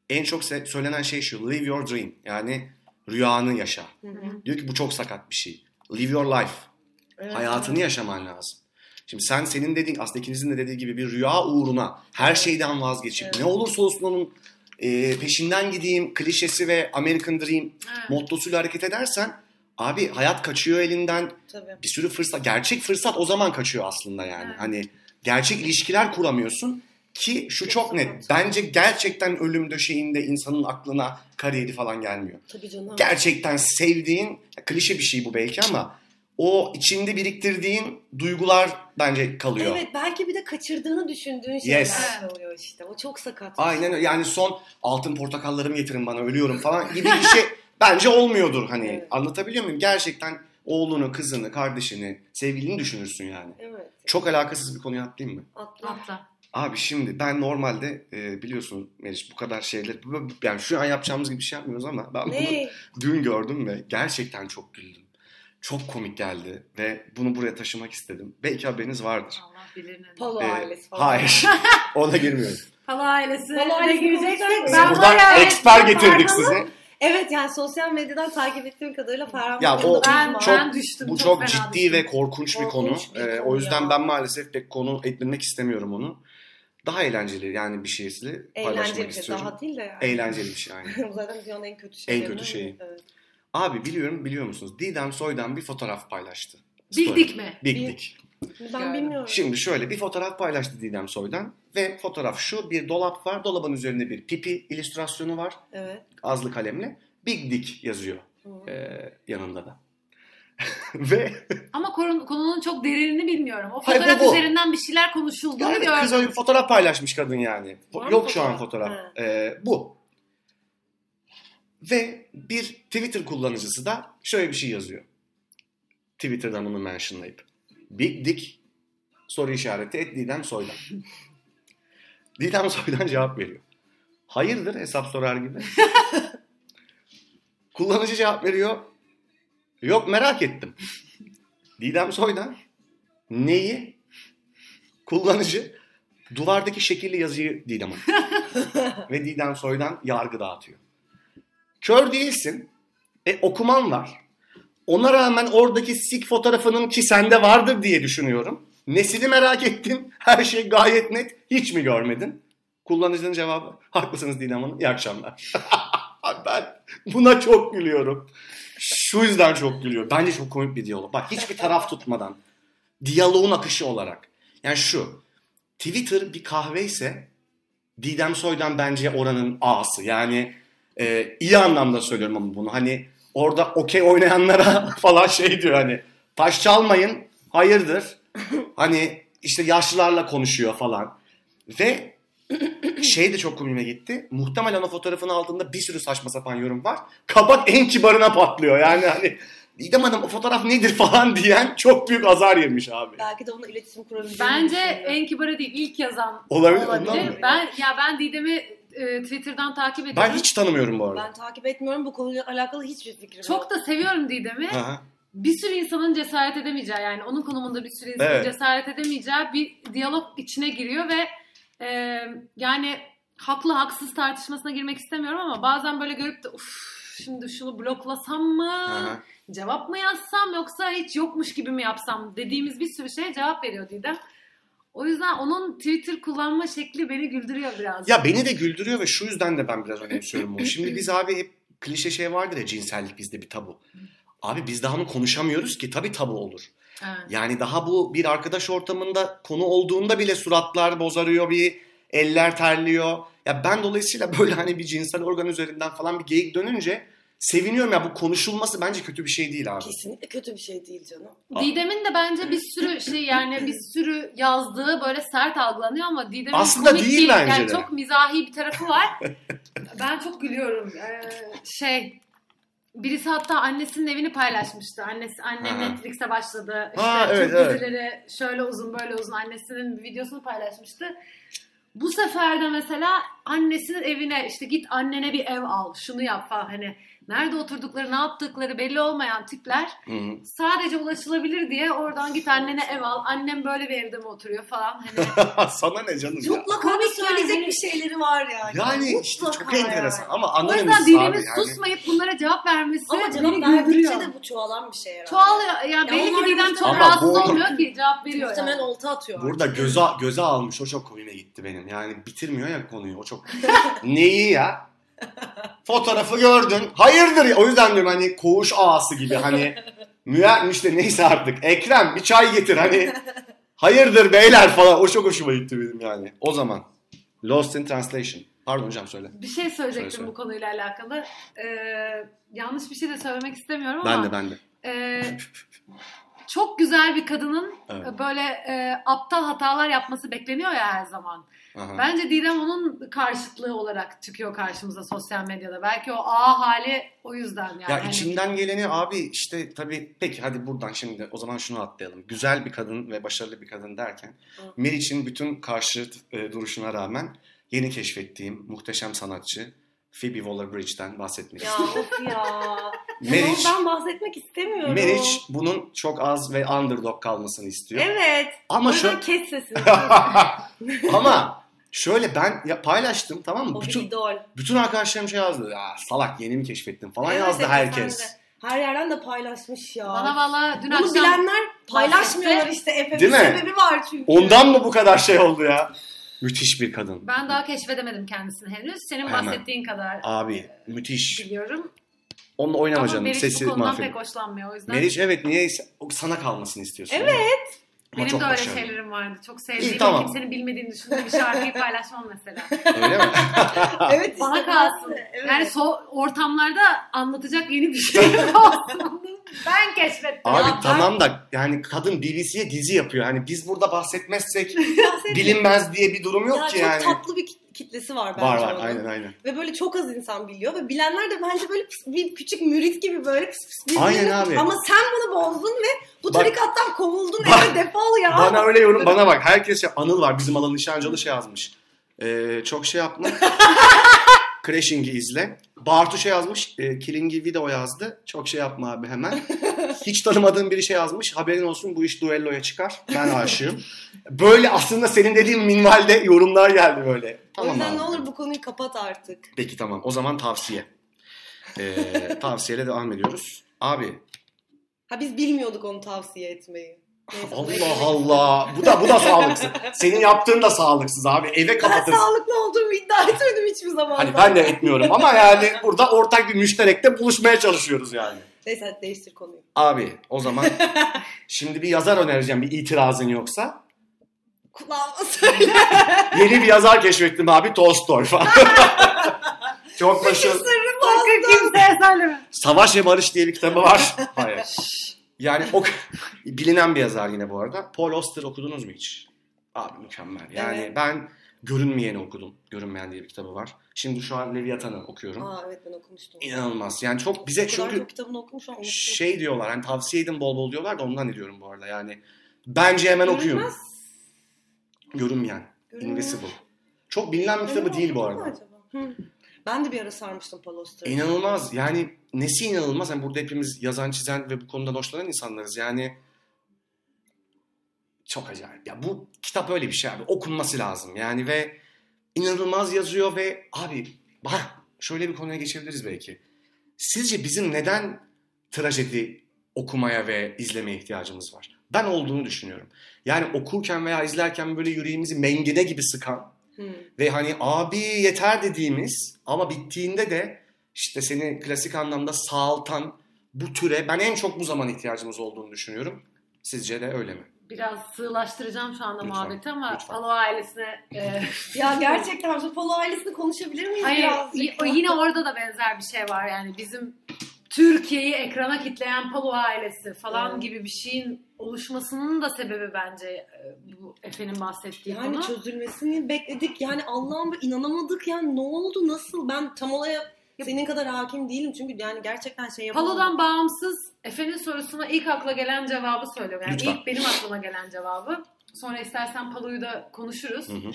En çok se- söylenen şey şu. Live your dream. Yani rüyanı yaşa. Hı hı. Diyor ki bu çok sakat bir şey. Live your life. Evet, Hayatını yaşaman lazım. Şimdi sen senin dediğin aslında ikinizin de dediği gibi bir rüya uğruna her şeyden vazgeçip Evet. ne olursa olsun onun e, peşinden gideyim klişesi ve American Dream Evet. mottosuyla hareket edersen abi hayat kaçıyor elinden. Tabii. Bir sürü fırsat gerçek fırsat o zaman kaçıyor aslında yani. Evet. Hani gerçek ilişkiler kuramıyorsun ki şu çok net. Bence gerçekten ölüm döşeğinde insanın aklına kariyeri falan gelmiyor Tabii canım. gerçekten sevdiğin klişe bir şey bu belki ama o içinde biriktirdiğin duygular bence kalıyor. Evet belki bir de kaçırdığını düşündüğün şeyler Yes. oluyor işte. O çok sakat. Aynen öyle. Yani son altın portakallarımı getirin bana ölüyorum falan gibi bir şey bence olmuyordur hani. Evet. Anlatabiliyor muyum? Gerçekten oğlunu, kızını, kardeşini, sevgilini düşünürsün yani. Evet. Çok alakasız bir konuya atlayayım mı? Atla. Atla. Abi şimdi ben normalde e, biliyorsun Meriç bu kadar şeyler yani şu an yapacağımız gibi bir şey yapmıyoruz ama ben bunu Ne? dün gördüm ve gerçekten çok güldüm. Çok komik geldi ve bunu buraya taşımak istedim. Belki haberiniz vardır. Allah bilir ne. Palo Ee, ailesi falan. hayır. Ona girmiyorum. Palo ailesi. Palo ne ailesi gireceksek Ben buradan var ya, eksper getirdik size. Evet yani sosyal medyadan takip ettiğim kadarıyla Ferhan Ya bu o ben, çok- ben düştüm. Bu çok, çok, ciddi düştüm. ve korkunç bir konu. Korkunç bir Ee, konu o yüzden ya. ben maalesef pek konu edinmek istemiyorum onu. Daha eğlenceli yani bir şeysi paylaşmak Eğlenceli bir şey. istiyorum. Daha değil de yani. Eğlenceli bir şey yani. Zaten dünyanın en kötü şeyi. En kötü şeyi. Evet. Abi biliyorum biliyor musunuz? Didem Soy'dan bir fotoğraf paylaştı. Dick mi? Dick. Ben bilmiyorum. Şimdi şöyle bir fotoğraf paylaştı Didem Soy'dan ve fotoğraf şu bir dolap var. Dolabın üzerinde bir pipi illüstrasyonu var. Evet. Azlı kalemle. Big Dick yazıyor ee, yanında da. ve Ama konu- konunun çok derinini bilmiyorum. O Hayır, fotoğraf bu bu. üzerinden bir şeyler konuşulduğunu yani gördüm. kız öyle bir fotoğraf paylaşmış kadın yani. Var Yok şu an fotoğraf? Ee, bu. Ve bir Twitter kullanıcısı da şöyle bir şey yazıyor. Twitter'dan onu mentionlayıp. Big Dick soru işareti et Didem Soy'dan. Didem Soy'dan cevap veriyor. Hayırdır hesap sorar gibi. Kullanıcı cevap veriyor. Yok merak ettim. Didem Soy'dan neyi? Kullanıcı duvardaki şekilli yazıyı Didem'e. Ve Didem Soy'dan yargı dağıtıyor. Kör değilsin. E okuman var. Ona rağmen oradaki sik fotoğrafının ki sende vardır diye düşünüyorum. Nesini merak ettin? Her şey gayet net. Hiç mi görmedin? Kullanıcının cevabı haklısınız Didem Hanım. İyi akşamlar. ben buna çok gülüyorum. Şu yüzden çok gülüyor. Bence çok komik bir diyalog. Bak hiçbir taraf tutmadan. Diyaloğun akışı olarak. Yani şu. Twitter bir kahve ise Didem Soy'dan bence oranın ağası. Yani e, iyi anlamda söylüyorum ama bunu. Hani orada okey oynayanlara falan şey diyor hani taş çalmayın hayırdır. Hani işte yaşlılarla konuşuyor falan. Ve şey de çok komiğime gitti. Muhtemelen o fotoğrafın altında bir sürü saçma sapan yorum var. Kabak en kibarına patlıyor. Yani hani Didem Hanım o fotoğraf nedir falan diyen çok büyük azar yemiş abi. Belki de onunla iletişim kurabileceğini Bence düşünüyorum. en kibarı değil ilk yazan Olabilir, olabilir. Ben ya ben Didem'i e, Twitter'dan takip ediyorum. Ben hiç tanımıyorum bu arada. Ben takip etmiyorum. Bu konuyla alakalı hiçbir fikrim yok. çok da seviyorum Didem'i. Aha. Bir sürü insanın cesaret edemeyeceği yani onun konumunda bir sürü insanın Evet. cesaret edemeyeceği bir diyalog içine giriyor ve e, yani haklı haksız tartışmasına girmek istemiyorum ama bazen böyle görüp de uf şimdi şunu bloklasam mı? Aha. Cevap mı yazsam yoksa hiç yokmuş gibi mi yapsam dediğimiz bir sürü şeye cevap veriyor Didem. O yüzden onun Twitter kullanma şekli beni güldürüyor biraz. Ya beni de güldürüyor ve şu yüzden de ben biraz önemsiyorum bunu. Şimdi biz abi hep klişe şey vardır ya cinsellik bizde bir tabu. Abi biz daha onu konuşamıyoruz ki tabii tabu olur. Evet. Yani daha bu bir arkadaş ortamında konu olduğunda bile suratlar bozarıyor bir eller terliyor. ya ben dolayısıyla böyle hani bir cinsel organ üzerinden falan bir geyik dönünce seviniyorum ya bu konuşulması bence kötü bir şey değil abi. Kesinlikle kötü bir şey değil canım. Didem'in de bence bir sürü şey yani bir sürü yazdığı böyle sert algılanıyor ama Didem'in Aslında komik değil bence yani de. çok mizahi bir tarafı var. ben çok gülüyorum. Ee, şey birisi hatta annesinin evini paylaşmıştı. Annesi annem Ha. Netflix'e başladı. İşte Ha, evet, Türk evet. dizileri şöyle uzun böyle uzun annesinin bir videosunu paylaşmıştı. Bu sefer de mesela annesinin evine işte git annene bir ev al, şunu yap falan hani nerede oturdukları, ne yaptıkları belli olmayan tipler Hı hı. sadece ulaşılabilir diye oradan git annene ev al. Annem böyle bir evde mi oturuyor falan. Hani Sana ne canım ya? Çok komik söyleyecek yani. bir şeyleri var yani. Yani Mutlaka işte çok yani. enteresan ama o anlarım yüzden sizi abi dilimiz yani. susmayıp bunlara cevap vermesi Ama cevap beni güldürüyor. de bu çoğalan bir şey herhalde. Çoğalıyor. Yani Ya belli ki Didem çok Ama rahatsız bu- olmuyor ki cevap veriyor Muhtemelen yani. olta atıyor. Burada göze, göze almış o çok komiğime gitti benim. Yani bitirmiyor ya konuyu o çok. Neyi ya? Fotoğrafı gördün. Hayırdır. O yüzden diyorum hani koğuş ağası gibi hani müer işte neyse artık. Ekrem bir çay getir hani. Hayırdır beyler falan. O çok hoşuma gitti benim yani. O zaman. Lost in Translation. Pardon hocam söyle. Bir şey söyleyecektim Söyle, söyle. bu konuyla alakalı. Ee, yanlış bir şey de söylemek istemiyorum ama. Ben de ben de. e, çok güzel bir kadının Evet. böyle e, aptal hatalar yapması bekleniyor ya her zaman. Aha. Bence Didem onun karşıtlığı olarak çıkıyor karşımıza sosyal medyada. Belki o A hali o yüzden yani. Ya Hani- içimden geleni abi işte tabii peki hadi buradan şimdi o zaman şunu atlayalım. Güzel bir kadın ve başarılı bir kadın derken. Meriç'in bütün karşı e, duruşuna rağmen yeni keşfettiğim muhteşem sanatçı Phoebe Waller-Bridge'den bahsetmek Ya istiyorum. of ya. Meriç, Ben bahsetmek istemiyorum. Meriç bunun çok az ve underdog kalmasını istiyor. Evet. Ama şu kes sesini. ama şöyle ben ya paylaştım tamam mı? o Bütün idol. bütün arkadaşlarım şey yazdı. Ya salak yeni mi keşfettin falan Evet, yazdı evet, herkes. Her yerden de paylaşmış ya. Bana valla dün Bunu akşam bilenler paylaşmıyorlar bahsetti. işte. Efe Değil bir mi? sebebi var çünkü. Ondan mı bu kadar şey oldu ya? Müthiş bir kadın. ben daha keşfedemedim kendisini henüz. Senin Hemen. bahsettiğin kadar Abi müthiş. biliyorum. Onunla oynama Ama canım. Meriç Sesi bu konudan mahvet. pek hoşlanmıyor o yüzden. Meriç evet niyeyse o sana kalmasını istiyorsun. Evet. Ama Benim çok de öyle başarılı. şeylerim vardı. Çok sevdiğim, İyi, tamam. kimsenin bilmediğini düşündüğüm bir şarkıyı paylaşmam mesela. Öyle mi? evet Bana işte kalsın. Evet. Yani so ortamlarda anlatacak yeni bir şey olsun. ben keşfettim. Abi Ya tamam da yani kadın BBC'ye dizi yapıyor. Hani biz burada bahsetmezsek bilinmez diye bir durum yok ya ki çok yani. tatlı bir kitlesi var bence Var var onun. aynen aynen. Ve böyle çok az insan biliyor ve bilenler de bence böyle pis- bir küçük mürit gibi böyle pis pis Aynen abi. Ama sen bunu bozdun ve bu Bak- tarikattan kovuldun Bak- eve defol ya. Bana öyle yorum bana bak herkes ya Anıl var bizim alan nişancılı şey yazmış. Ee, çok şey yapma. Crashing'i izle. Bartu şey yazmış. E, Killing'i video yazdı. Çok şey yapma abi hemen. Hiç tanımadığım biri şey yazmış. Haberin olsun bu iş duelloya çıkar. Ben aşığım. Böyle aslında senin dediğin minvalde yorumlar geldi böyle. o Tamam yüzden abi. ne olur bu konuyu kapat artık. Peki tamam. O zaman tavsiye. Ee, tavsiyeyle devam ediyoruz. Abi Ha biz bilmiyorduk onu tavsiye etmeyi. Allah. Allah. Bu da bu da sağlıksız. Senin yaptığın da sağlıksız abi. Eve Ben kapatırsın. sağlıklı olduğumu iddia etmedim hiçbir zaman. Hani ben de etmiyorum ama yani burada ortak bir müşterekte buluşmaya çalışıyoruz yani. Neyse değiştir konuyu. Abi o zaman şimdi bir yazar önereceğim bir itirazın yoksa. Kulağıma söyle. Yeni bir yazar keşfettim abi Tolstoy falan. Çok başarılı. Sakın kimseye söyleme. Savaş ve Barış diye bir kitabı var. Hayır. Yani o bilinen bir yazar yine bu arada. Paul Auster okudunuz mu hiç? Abi mükemmel. Yani Evet. ben Görünmeyeni okudum. Görünmeyen diye bir kitabı var. Şimdi şu an Leviathan'ı okuyorum. Aa evet ben okumuştum. İnanılmaz. Yani çok bize O çünkü çok kitabını okumuşum. unuttum. şey diyorlar hani tavsiye edin bol bol diyorlar da ondan ediyorum bu arada yani. Bence hemen okuyun. Görünmez. Görünmeyen. Görünmez. Invisible. Çok bilinen bir kitabı değil bu arada. acaba? Hı. Ben de bir ara sarmıştım Auster'ı. İnanılmaz. Yani nesi inanılmaz? Yani burada hepimiz yazan, çizen ve bu konuda hoşlanan insanlarız. Yani çok acayip. Ya bu kitap öyle bir şey abi. Okunması lazım. Yani ve inanılmaz yazıyor ve abi bak şöyle bir konuya geçebiliriz belki. Sizce bizim neden trajedi okumaya ve izlemeye ihtiyacımız var? Ben olduğunu düşünüyorum. Yani okurken veya izlerken böyle yüreğimizi mengene gibi sıkan Hı. ve hani abi yeter dediğimiz ama bittiğinde de işte seni klasik anlamda sağaltan bu türe ben en çok bu zaman ihtiyacımız olduğunu düşünüyorum. Sizce de öyle mi? biraz sığlaştıracağım şu anda Lütfen, muhabbeti ama lütfen. Palo ailesine e, Ya gerçekten şu Polo ailesini konuşabilir miyiz Hayır, birazcık? y- o yine orada da benzer bir şey var yani bizim Türkiye'yi ekrana kitleyen Palo ailesi falan Evet. gibi bir şeyin oluşmasının da sebebi bence e, bu Efe'nin bahsettiği Yani konu. çözülmesini bekledik. Yani Allah'ım inanamadık yani ne oldu nasıl? Ben tam olaya senin kadar hakim değilim çünkü yani gerçekten şey yapamadım. Palo'dan bağımsız Efe'nin sorusuna ilk akla gelen cevabı söylüyorum. Yani Lütfen. ilk benim aklıma gelen cevabı. Sonra istersen Palo'yu da konuşuruz. Hı hı.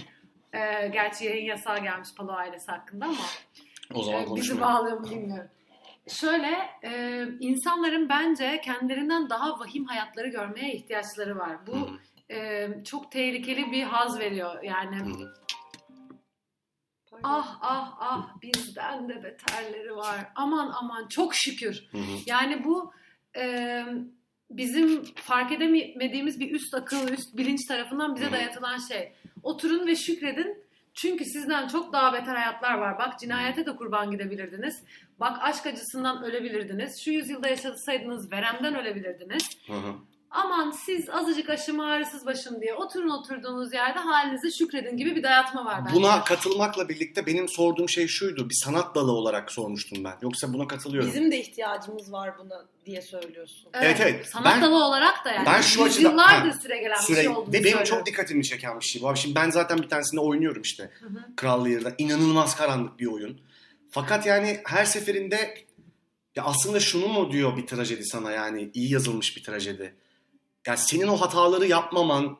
Ee, gerçi yayın yasağı gelmiş Palo ailesi hakkında ama O zaman e, bizi konuşmayalım. bağlıyor bilmiyorum. Şöyle e, insanların bence kendilerinden daha vahim hayatları görmeye ihtiyaçları var. Bu Hı hı. e, çok tehlikeli bir haz veriyor yani. Hı. Ah ah ah bizden de beterleri var. Aman aman çok şükür. Yani bu e, bizim fark edemediğimiz bir üst akıl, üst bilinç tarafından bize dayatılan şey. Oturun ve şükredin. Çünkü sizden çok daha beter hayatlar var. Bak cinayete de kurban gidebilirdiniz. Bak aşk acısından ölebilirdiniz. Şu yüzyılda yaşasaydınız veremden ölebilirdiniz. Hı hı. Aman siz azıcık aşım ağrısız başım diye oturun oturduğunuz yerde halinize şükredin gibi bir dayatma var bence. Buna katılmakla birlikte benim sorduğum şey şuydu. Bir sanat dalı olarak sormuştum ben. Yoksa buna katılıyorum. Bizim de ihtiyacımız var buna diye söylüyorsun. Evet, evet. Sanat Ben- dalı olarak da yani. ben şu açıdan- Yüzyıllardır ha, süre gelen bir Süre, şey olduğunu ve benim söylüyorum. çok dikkatimi çeken bir şey bu. Abi şimdi ben zaten bir tanesinde oynuyorum işte. Hı hı. Kral Lear'da. İnanılmaz karanlık bir oyun. Fakat yani her seferinde ya aslında şunu mu diyor bir trajedi sana yani iyi yazılmış bir trajedi. Yani senin o hataları yapmaman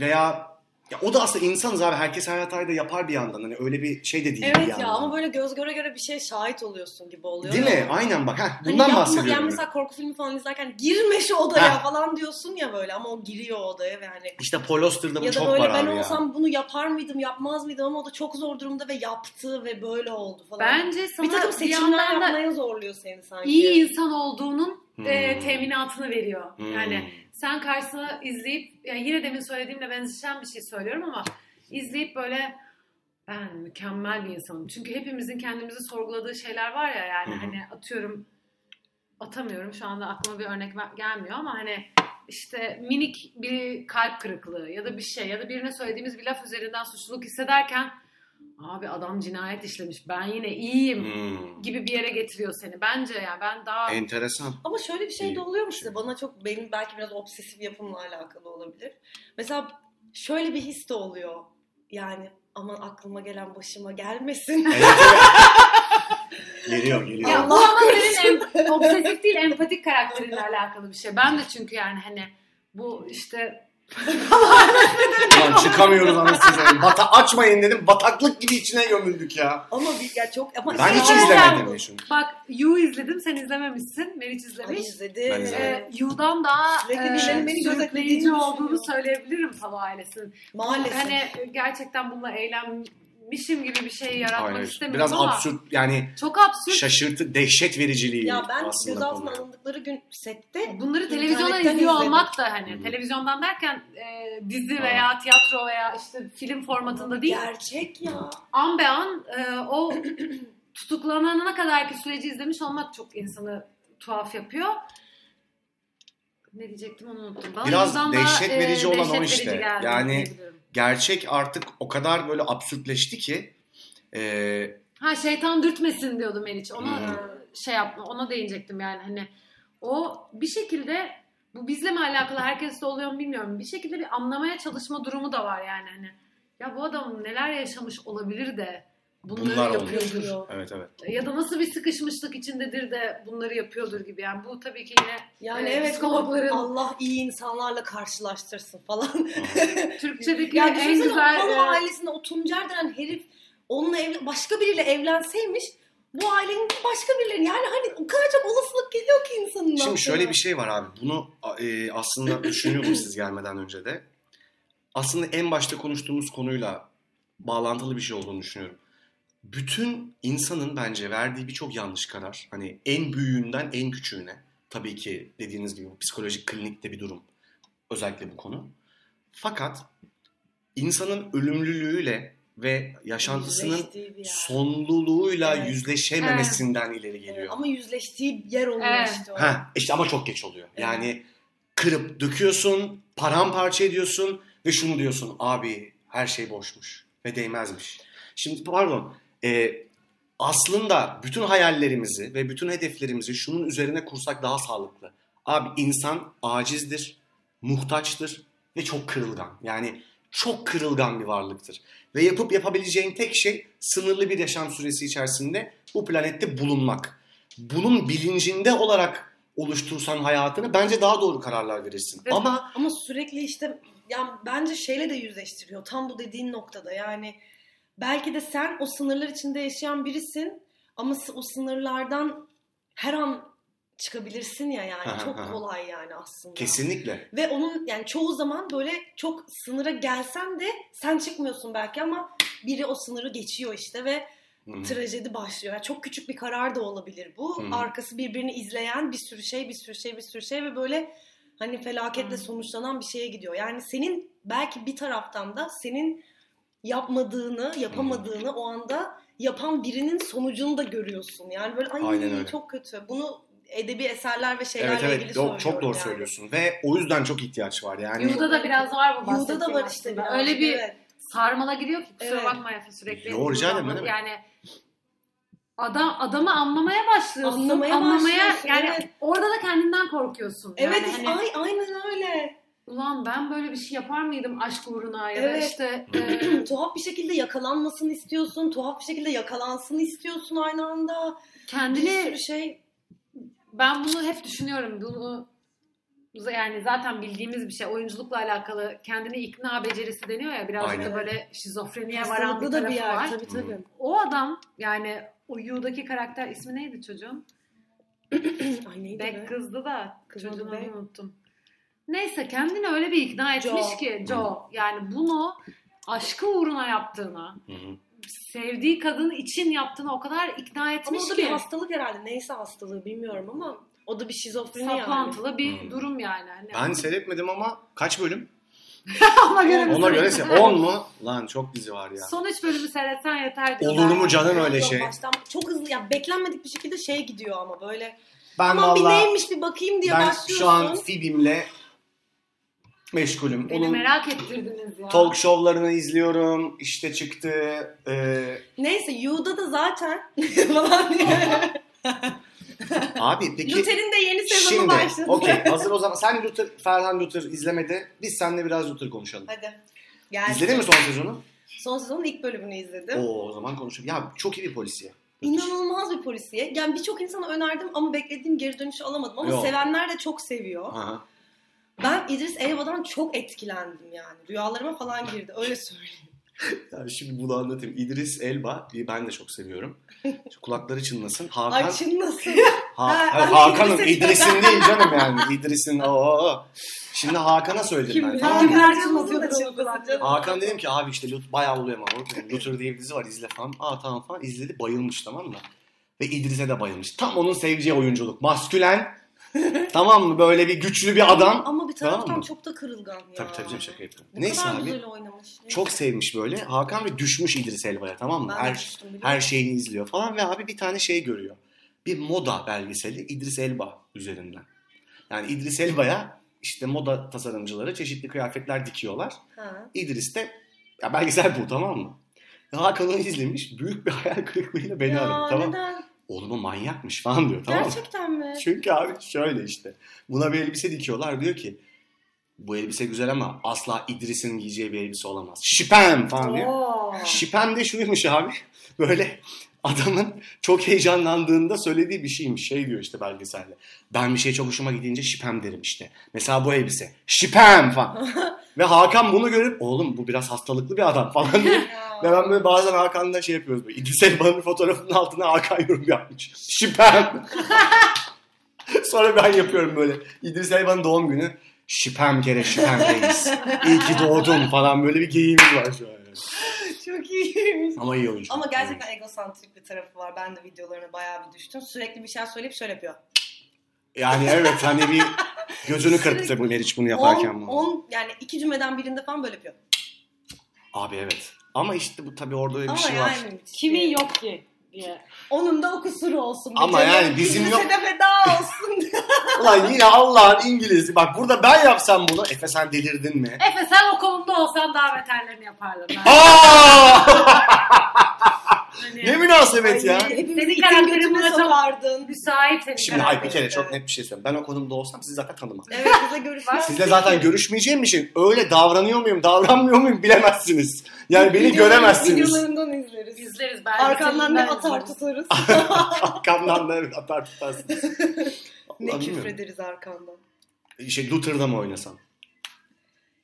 veya ya o da aslında insanız abi. Herkes her hatayı da yapar bir yandan. Hani öyle bir şey de değil bir Evet yandan. ya ama böyle göz göre göre bir şey şahit oluyorsun gibi oluyor. Değil mi? Aynen bak. Heh, Hani bundan yapma, bahsediyorum. Yani mesela korku filmi falan izlerken girme şu odaya Ha. falan diyorsun ya böyle ama o giriyor odaya ve hani İşte Paul Auster'da bu ya da çok böyle var ben abi ya. olsam bunu yapar mıydım yapmaz mıydım ama o da çok zor durumda ve yaptı ve böyle oldu falan. Bence sana bir takım bir seçimler yapmaya zorluyor seni sanki. iyi insan olduğunun e, Hmm. teminatını veriyor. Hmm. Yani sen karşısına izleyip yani yine demin söylediğimle benzeşen bir şey söylüyorum ama izleyip böyle ben mükemmel bir insanım. Çünkü hepimizin kendimizi sorguladığı şeyler var ya yani Hı hı. hani atıyorum atamıyorum şu anda aklıma bir örnek gelmiyor ama hani işte minik bir kalp kırıklığı ya da bir şey ya da birine söylediğimiz bir laf üzerinden suçluluk hissederken abi adam cinayet işlemiş ben yine iyiyim Hmm. gibi bir yere getiriyor seni. Bence yani ben daha Enteresan. Ama şöyle bir şey de oluyor mu size? Bana çok benim belki biraz obsesif yapımla alakalı olabilir. Mesela şöyle bir his de oluyor. Yani aman aklıma gelen başıma gelmesin. Geliyor geliyor. Ya bu ama senin em- obsesif değil empatik karakterinle alakalı bir şey. Ben de çünkü yani hani bu işte Ulan çıkamıyoruz anasını satayım. Bata açmayın dedim. Bataklık gibi içine gömüldük ya. ama bir ya çok ama Ben hiç izlemedim şunu. bak You izledim sen izlememişsin. Meriç izlemiş. izledi. Ben izlemedim. Ee, You'dan daha Sürekli e, birilerinin beni sürükleyici gözetlediğini olduğunu söyleyebilirim Palo ailesinin. Maalesef. Hani gerçekten bununla eğlenmişim gibi bir şey yaratmak Hayır. istemiyorum Biraz ama absürt yani çok absürt. şaşırtı, dehşet vericiliği ya ben aslında gözaltına konu. alındıkları gün sette Bunları televizyonda İnternetten izliyor izledim. olmak da hani Hı. televizyondan derken e, dizi Ha. veya tiyatro veya işte film formatında değil. gerçek ya. an be an e, o tutuklanana kadarki süreci izlemiş olmak çok insanı tuhaf yapıyor. Ne diyecektim onu unuttum. Bana Biraz dehşet e, verici olan o dehşet işte. verici geldi Yani-. Gerçek artık o kadar böyle absürtleşti ki e, Ha şeytan dürtmesin diyordu Meriç. Ona Hmm. e, şey yapma, ona değinecektim yani hani o bir şekilde bu bizle mi alakalı herkeste oluyor mu bilmiyorum. Bir şekilde bir anlamaya çalışma durumu da var yani hani. Ya bu adam neler yaşamış olabilir de bunları bunlar yapıyordur. oluyor. Evet evet. Ya da nasıl bir sıkışmışlık içindedir de bunları yapıyordur gibi. Yani bu tabii ki yine Yani Ee, evet psikologların- Allah iyi insanlarla karşılaştırsın falan. Türkçedeki ya en güzel... o Palo e, ailesinde o Tuncer denen herif onunla evlen, başka biriyle evlenseymiş bu ailenin başka birileri yani hani o kadar çok olasılık geliyor ki insanın Şimdi şöyle bir şey var abi. Bunu e, aslında düşünüyordum siz gelmeden önce de. Aslında en başta konuştuğumuz konuyla bağlantılı bir şey olduğunu düşünüyorum. Bütün insanın bence verdiği birçok yanlış karar. Hani en büyüğünden en küçüğüne. Tabii ki dediğiniz gibi psikolojik klinikte bir durum. Özellikle bu konu. Fakat insanın ölümlülüğüyle ve yaşantısının sonluluğuyla Evet. yüzleşememesinden ileri Evet, geliyor. ama yüzleştiği yer oluyor Evet. işte o. Ha işte ama çok geç oluyor. Evet. Yani kırıp döküyorsun, paramparça ediyorsun ve şunu diyorsun abi her şey boşmuş ve değmezmiş. Şimdi pardon e, aslında bütün hayallerimizi ve bütün hedeflerimizi şunun üzerine kursak daha sağlıklı. Abi insan acizdir, muhtaçtır ve çok kırılgan. Yani çok kırılgan bir varlıktır. Ve yapıp yapabileceğin tek şey sınırlı bir yaşam süresi içerisinde bu planette bulunmak. Bunun bilincinde olarak oluştursan hayatını bence daha doğru kararlar verirsin. Evet. Ama Ama sürekli işte yani bence şeyle de yüzleştiriyor. Tam bu dediğin noktada yani belki de sen o sınırlar içinde yaşayan birisin ama o sınırlardan her an çıkabilirsin ya yani çok kolay yani aslında. kesinlikle Ve onun yani çoğu zaman böyle çok sınıra gelsen de sen çıkmıyorsun belki ama biri o sınırı geçiyor işte ve Hı hı. trajedi başlıyor. Yani çok küçük bir karar da olabilir bu. Hı hı. Arkası birbirini izleyen bir sürü şey, bir sürü şey, bir sürü şey ve böyle hani felaketle Hı. sonuçlanan bir şeye gidiyor. Yani senin belki bir taraftan da senin yapmadığını, yapamadığını o anda yapan birinin sonucunu da görüyorsun. Yani böyle ay Aynen öyle. çok kötü. Bunu edebi eserler ve şeylerle Evet evet ilgili söylüyorum. çok doğru yani. söylüyorsun ve o yüzden çok ihtiyaç var yani. Yuh'da da biraz var bu Yuh'da da bahsettiğim var işte biraz. Öyle bir evet. sarmala gidiyor ki kusura Evet. bakma Efe sürekli. Yo, rica ederim, demek. Yani adam adamı anlamaya başlıyorsun. Anlamaya başlıyorsun, yani evet. orada da kendinden korkuyorsun. Evet yani hani, ay, aynen öyle. Ulan ben böyle bir şey yapar mıydım aşk uğruna ya da Evet. işte e, tuhaf bir şekilde yakalanmasını istiyorsun. Tuhaf bir şekilde yakalansın istiyorsun aynı anda. Bir kendini sürü şey. ben bunu hep düşünüyorum. Bunu yani zaten bildiğimiz bir şey. Oyunculukla alakalı kendini ikna becerisi deniyor ya. Biraz Aynen. da böyle şizofreniye varan bir da tarafı bir yer. var. Tabii tabii. O adam yani o Yu'daki karakter ismi neydi çocuğun? Ay neydi Bek be? kızdı da Kızdı çocuğun Beck. adını unuttum. Neyse kendini öyle bir ikna etmiş Joe. ki Joe yani bunu aşkı uğruna yaptığını, Hı hı. sevdiği kadın için yaptığını o kadar ikna Ama etmiş o da ki. bir hastalık herhalde. Neyse hastalığı bilmiyorum ama o da bir şizofreni yani. saplantılı bir Hmm. durum yani. Hani Ben seyretmedim ama kaç bölüm? ona göre bir Ona göre süreç. 10 mu? Lan çok dizi var ya. Son üç bölümü seyretsen yeter. Olur mu canım öyle şey? Baştan çok hızlı ya beklenmedik bir şekilde şey gidiyor ama böyle. Ben Aman bir valla neymiş bir bakayım diye ben başlıyorsun. şu an Phoebe'imle meşgulüm. Beni Onun merak ettirdiniz ya. talk show'larını izliyorum. İşte çıktı. e, Neyse Yu'da da zaten falan diye. abi peki Luther'in de yeni sezonu şimdi başladı. okey hazır o zaman sen Luther, Ferhan Luther izlemedi. Biz seninle biraz Luther konuşalım. Hadi. Gelsin. İzledin mi son sezonu? Son sezonun ilk bölümünü izledim. Oo o zaman konuşalım. Ya çok iyi bir polisiye. İnanılmaz bir polisiye. Yani birçok insana önerdim ama beklediğim geri dönüşü alamadım. Ama Yok. sevenler de çok seviyor. Aha. Ben İdris Elba'dan çok etkilendim yani. Rüyalarıma falan girdi. Öyle söyleyeyim. Yani şimdi bunu anlatayım. İdris Elba ben de çok seviyorum. Şu kulakları çınlasın. Hakan Ay çınlasın. Ha, Ha, Hakan'ın İdris'in- değil canım yani. İdris'in o. Şimdi Hakan'a söyledim Kim ben. Hakan Hakan. Hakan dedim ki abi işte Lut bayağı oluyor ama. Luther diye bir dizi var izle falan. Aa tamam falan izledi bayılmış tamam mı? Ve İdris'e de bayılmış. Tam onun seveceği oyunculuk. Maskülen. tamam mı? Böyle bir güçlü bir adam. Ama bir Tamam taraftan mı? çok da kırılgan ya. Tabii tabii canım şaka yapıyorum. Ne Neyse kadar abi. güzel oynamış. Çok sevmiş böyle. Hakan ve düşmüş İdris Elba'ya tamam mı? Ben Her, düştüm, her şeyini izliyor falan ve abi bir tane şey görüyor. Bir moda belgeseli İdris Elba üzerinden. Yani İdris Elba'ya işte moda tasarımcıları çeşitli kıyafetler dikiyorlar. Ha. İdris de ya belgesel bu tamam mı? Hakan onu izlemiş. Büyük bir hayal kırıklığıyla beni ya aradı. Tamam. neden? Oğlum o manyakmış falan diyor tamam mı? Gerçekten mi? Çünkü abi şöyle işte. Buna bir elbise dikiyorlar. Diyor ki bu elbise güzel ama asla İdris'in giyeceği bir elbise olamaz. Şipem falan diyor. Oo. Şipem de şuymuş abi. Böyle adamın çok heyecanlandığında söylediği bir şeymiş. Şey diyor işte belgeselde. Ben bir şey çok hoşuma gidince şipem derim işte. Mesela bu elbise. Şipem falan. Ve Hakan bunu görüp oğlum bu biraz hastalıklı bir adam falan diyor. Ve ben böyle bazen Hakan'la şey yapıyoruz. Böyle. İdris Elba'nın fotoğrafının altına Hakan yorum yapmış. Şipem. Sonra ben yapıyorum böyle. İdris Elba'nın doğum günü. Şipem kere şipem reis. İyi ki doğdun falan böyle bir geyiğimiz var şu an. Çok iyiymiş. Ama iyi oyuncu. Ama gerçekten egosantrik bir tarafı var. Ben de videolarına bayağı bir düştüm. Sürekli bir şey söyleyip şöyle yapıyor. Yani evet hani bir gözünü kırptı bu Meriç bunu yaparken. 10, bu. 10 yani iki cümleden birinde falan böyle yapıyor. Abi evet. Ama işte bu tabii orada öyle bir Ama şey var. yani müthiş Kimin bir- yok ki? Diye. Onun da o kusuru olsun. Ama canım. yani bizim yok- de feda olsun. Ulan yine Allah'ın İngiliz'i. Bak burada ben yapsam bunu. Efe sen delirdin mi? Efe sen o konumda olsan daha beterlerini yapardın. Ben. Aa! Hani ne münasebet ya. Hepimizi Senin itin karakterin götüne buna çok- sokardın. müsait senin Şimdi hayır bir kere çok net bir şey söyleyeyim. Ben o konumda olsam sizi zaten tanımam. Evet bize görüşmek. Sizle zaten görüşmeyeceğim için öyle davranıyor muyum, davranmıyor muyum bilemezsiniz. Yani beni göremezsiniz. Videolarından izleriz. İzleriz belki. Arkandan ne atar tutarız. Arkamdan da evet atar tutarsınız. ne küfrederiz arkandan. Şey Luther'da mı oynasam?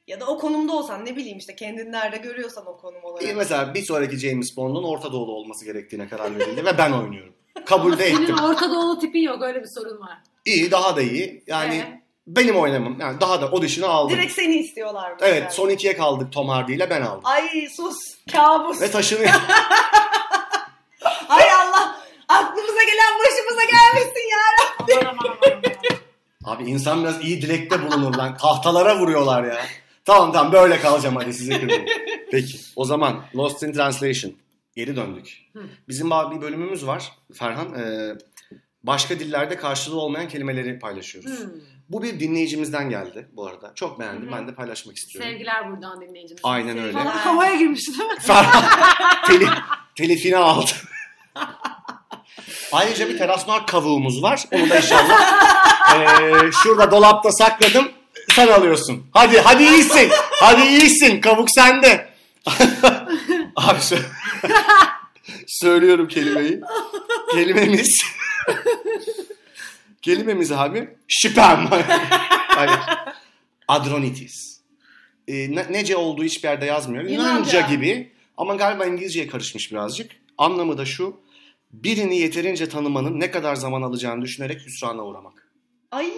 Ya da o konumda olsan ne bileyim işte kendini nerede görüyorsan o konum olarak. İyi mesela bir sonraki James Bond'un Orta Doğulu olması gerektiğine karar verildi ve ben oynuyorum. Kabul de ettim. Senin Orta Doğulu tipin yok öyle bir sorun var. İyi daha da iyi. Yani Evet. benim oynamam. Yani daha da audition'ı aldım. Direkt seni istiyorlar. Evet son ikiye kaldık Tom Hardy ile ben aldım. Ay sus kabus. Ve taşınıyor. Ay Allah aklımıza gelen başımıza gelmesin ya. Abi insan biraz iyi dilekte bulunur lan. Tahtalara vuruyorlar ya. Tamam tamam böyle kalacağım hadi size kırmayayım. Peki o zaman Lost in Translation. Geri döndük. Hı. Bizim bir bölümümüz var Ferhan. Ee, başka dillerde karşılığı olmayan kelimeleri paylaşıyoruz. Hmm. Bu bir dinleyicimizden geldi bu arada. Çok beğendim. Hı hı. Ben de paylaşmak istiyorum. Sevgiler buradan dinleyicimiz. Aynen öyle. Falan havaya girmiş değil mi? Telif, telifini aldı. Ayrıca bir teras noir kavuğumuz var. Onu da inşallah eee, şurada dolapta sakladım. Sen alıyorsun. Hadi hadi iyisin. Hadi iyisin. Kavuk sende. Abi sö- söylüyorum kelimeyi. Kelimemiz Kelimemiz abi şüphem. Hayır. Adronitis. Ee, ne- nece olduğu hiçbir yerde yazmıyor. Yunanca. gibi ama galiba İngilizceye karışmış birazcık. Anlamı da şu. Birini yeterince tanımanın ne kadar zaman alacağını düşünerek hüsrana uğramak. Ay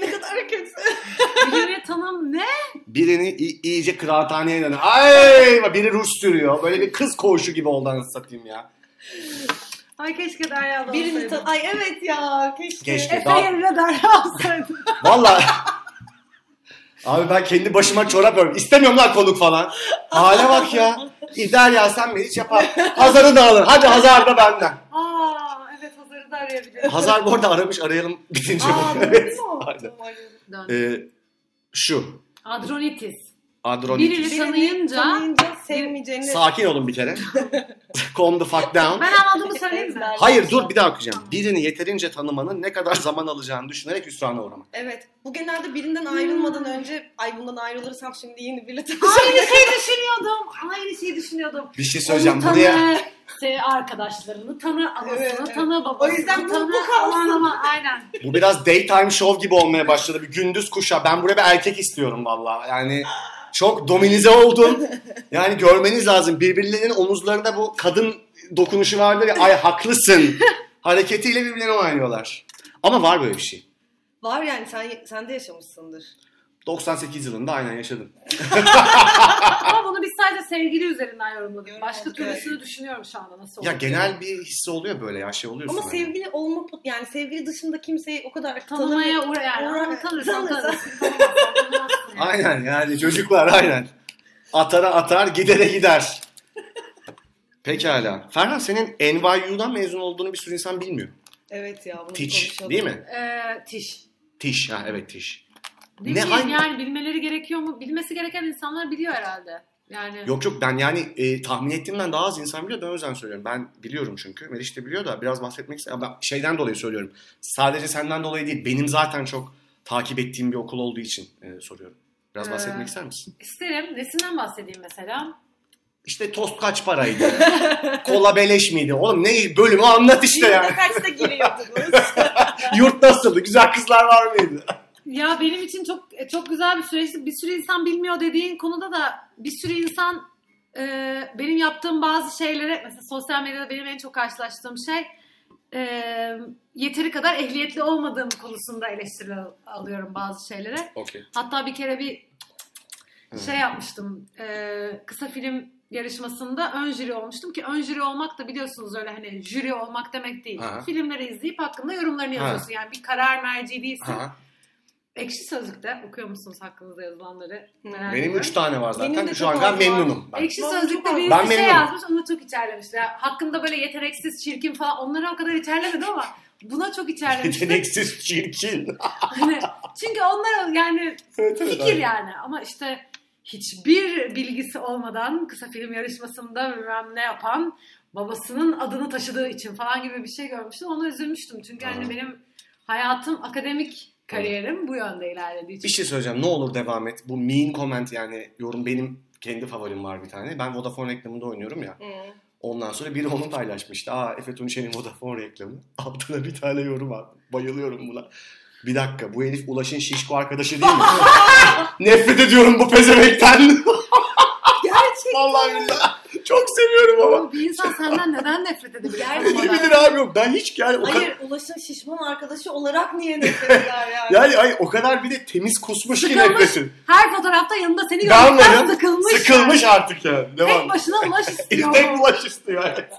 ne kadar kötü. Birini tanım ne? Birini i- iyice kıraathaneye dönüyor. Ay biri ruj sürüyor. Böyle bir kız koğuşu gibi oldu anasını satayım ya. Ay keşke Derya da Birini olsaydı. tan- Ay evet ya keşke. Keşke. Efe Daha- yerine Derya olsaydı. Vallahi Abi ben kendi başıma çorap örüyorum. İstemiyorum lan konuk falan. Hale bak ya. İder ya sen beni hiç yapar. Hazar'ı da alır. Hadi Hazar da benden. Aa Arayabilirim. Hazar bu arada aramış arayalım bitince. Aa bu. mu? Aynen. Ee, şu. Adronitis. Adronitis. Birini tanıyınca- tanıyınca sevmeyeceğini Sakin olun bir kere. Calm the fuck down. Ben anladığımı söyleyeyim mi? Hayır dur bir daha okuyacağım. Birini yeterince tanımanın ne kadar zaman alacağını düşünerek hüsrana uğramak. Evet. Bu genelde birinden ayrılmadan önce ay bundan ayrılırsam şimdi yeni biriyle Aynı şeyi düşünüyordum. Aynı şeyi düşünüyordum. Bir şey söyleyeceğim. Onu Buraya tanı, se- arkadaşlarını tanı, anasını Evet, evet. tanı, babasını O yüzden bu- tanı. bu kalsın. Aman aman aynen. bu biraz daytime show gibi olmaya başladı. Bir gündüz kuşa. Ben buraya bir erkek istiyorum valla. Yani çok dominize oldum. Yani görmeniz lazım. Birbirlerinin omuzlarında bu kadın dokunuşu vardır ya. Ay haklısın. Hareketiyle birbirlerine oynuyorlar. Ama var böyle bir şey. Var yani sen sen de yaşamışsındır. 98 yılında aynen yaşadım. Ama bunu biz sadece sevgili üzerinden yorumladık. Başka türlüsünü düşünüyorum şu anda nasıl Ya genel bir hissi oluyor böyle ya şey oluyorsun. Ama hani. sevgili olma yani sevgili dışında kimseyi o kadar Tanımaya uğra yani. uğra- tanırsan tanırsın. Aynen yani çocuklar aynen. Atara atar gidere gider. Pekala. Ferhan senin NYU'dan mezun olduğunu bir sürü insan bilmiyor. Evet ya bunu konuşalım. değil mi? Ee, tiş. Tiş ha evet tiş. Ne, Ne, hangi- yani bilmeleri gerekiyor mu? Bilmesi gereken insanlar biliyor herhalde. Yani Yok yok ben yani e, tahmin ettiğimden daha az insan biliyor. Ben o yüzden söylüyorum. Ben biliyorum çünkü. Meriç de biliyor da biraz bahsetmek istiyorum. Ben şeyden dolayı söylüyorum. Sadece senden dolayı değil. Benim zaten çok takip ettiğim bir okul olduğu için e, soruyorum. Biraz Ee, bahsetmek ister misin? isterim. Nesinden bahsedeyim mesela? İşte tost kaç paraydı? Kola beleş miydi? Oğlum ne bölümü anlat işte yani. kaçta giriyordunuz? Yurt nasıldı? Güzel kızlar var mıydı? Ya benim için çok çok güzel bir süreçti. Bir sürü insan bilmiyor dediğin konuda da bir sürü insan e, benim yaptığım bazı şeylere mesela sosyal medyada benim en çok karşılaştığım şey e, yeteri kadar ehliyetli olmadığım konusunda eleştiri alıyorum bazı şeylere. Okey. Hatta bir kere bir Hmm. şey yapmıştım. e, kısa film yarışmasında ön jüri olmuştum ki ön jüri olmak da biliyorsunuz öyle hani jüri olmak demek değil. Aha. Filmleri izleyip hakkında yorumlarını yazıyorsun. Yani bir karar merci değilsin. Ha. Ekşi Sözlük'te okuyor musunuz hakkınızda yazılanları? Merak Benim ediyorum. üç tane var Benim de zaten. Şu çok an ben memnunum. Ben. Ekşi Ben Sözlük'te çok birisi Ben bir şey memnunum. yazmış onu çok içerlemişler. Hakkında böyle yeteneksiz, çirkin falan onları o kadar içerlemedi ama buna çok içerlemişler. Yeteneksiz çirkin. Hani, çünkü onlar yani evet, evet, fikir aynen. yani ama işte hiçbir bilgisi olmadan kısa film yarışmasında bilmem ne yapan babasının adını taşıdığı için falan gibi bir şey görmüştüm. Ona üzülmüştüm. Çünkü hani Aha. benim hayatım akademik kariyerim bu yönde ilerlediği için. Bir şey söyleyeceğim. Ne olur devam et. Bu mean comment yani yorum benim kendi favorim var bir tane. Ben Vodafone reklamında oynuyorum ya. Hı. Ondan sonra biri onu paylaşmıştı. Aa Efe Tunçer'in Vodafone reklamı. Altına bir tane yorum var. Bayılıyorum buna. Bir dakika bu herif Ulaş'ın şişko arkadaşı değil mi? Nefret ediyorum bu pezemekten. Gerçekten. Vallahi billahi. Çok seviyorum ama. Bir insan senden neden nefret edebilir? Gerçekten. Ne bilir abi yok. Ben hiç yani o kadar... Hayır Ulaş'ın şişman arkadaşı olarak niye nefret eder yani? Yani ay, o kadar bir de temiz kusmuş ki nefretin. Her fotoğrafta yanında seni görmekten sıkılmış. Sıkılmış yani. artık yani. Devam. Tek başına ulaş istiyor. Tek ulaş istiyor evet.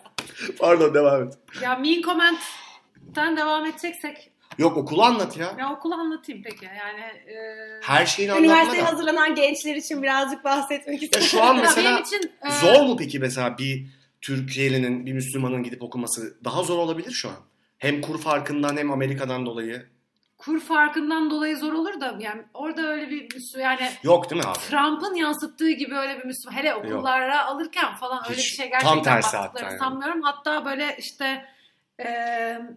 Pardon devam et. ya mean comment'ten devam edeceksek Yok okulu anlat ya. ya okulu anlatayım peki. Yani e, Her şeyini anlatma Üniversiteye hazırlanan gençler için birazcık bahsetmek Ya istiyorum. şu an mesela için e, zor mu peki mesela bir Türkiye'linin, bir Müslümanın gidip okuması daha zor olabilir şu an. Hem kur farkından hem Amerika'dan dolayı. kur farkından dolayı zor olur da yani orada öyle bir Müslü- yani Yok değil mi abi? Trump'ın yansıttığı gibi öyle bir Müslüman hele okullara alırken falan öyle bir Hiç. şey Tam gerçekten tersi baktıklarını hatta yani. sanmıyorum. Hatta böyle işte e,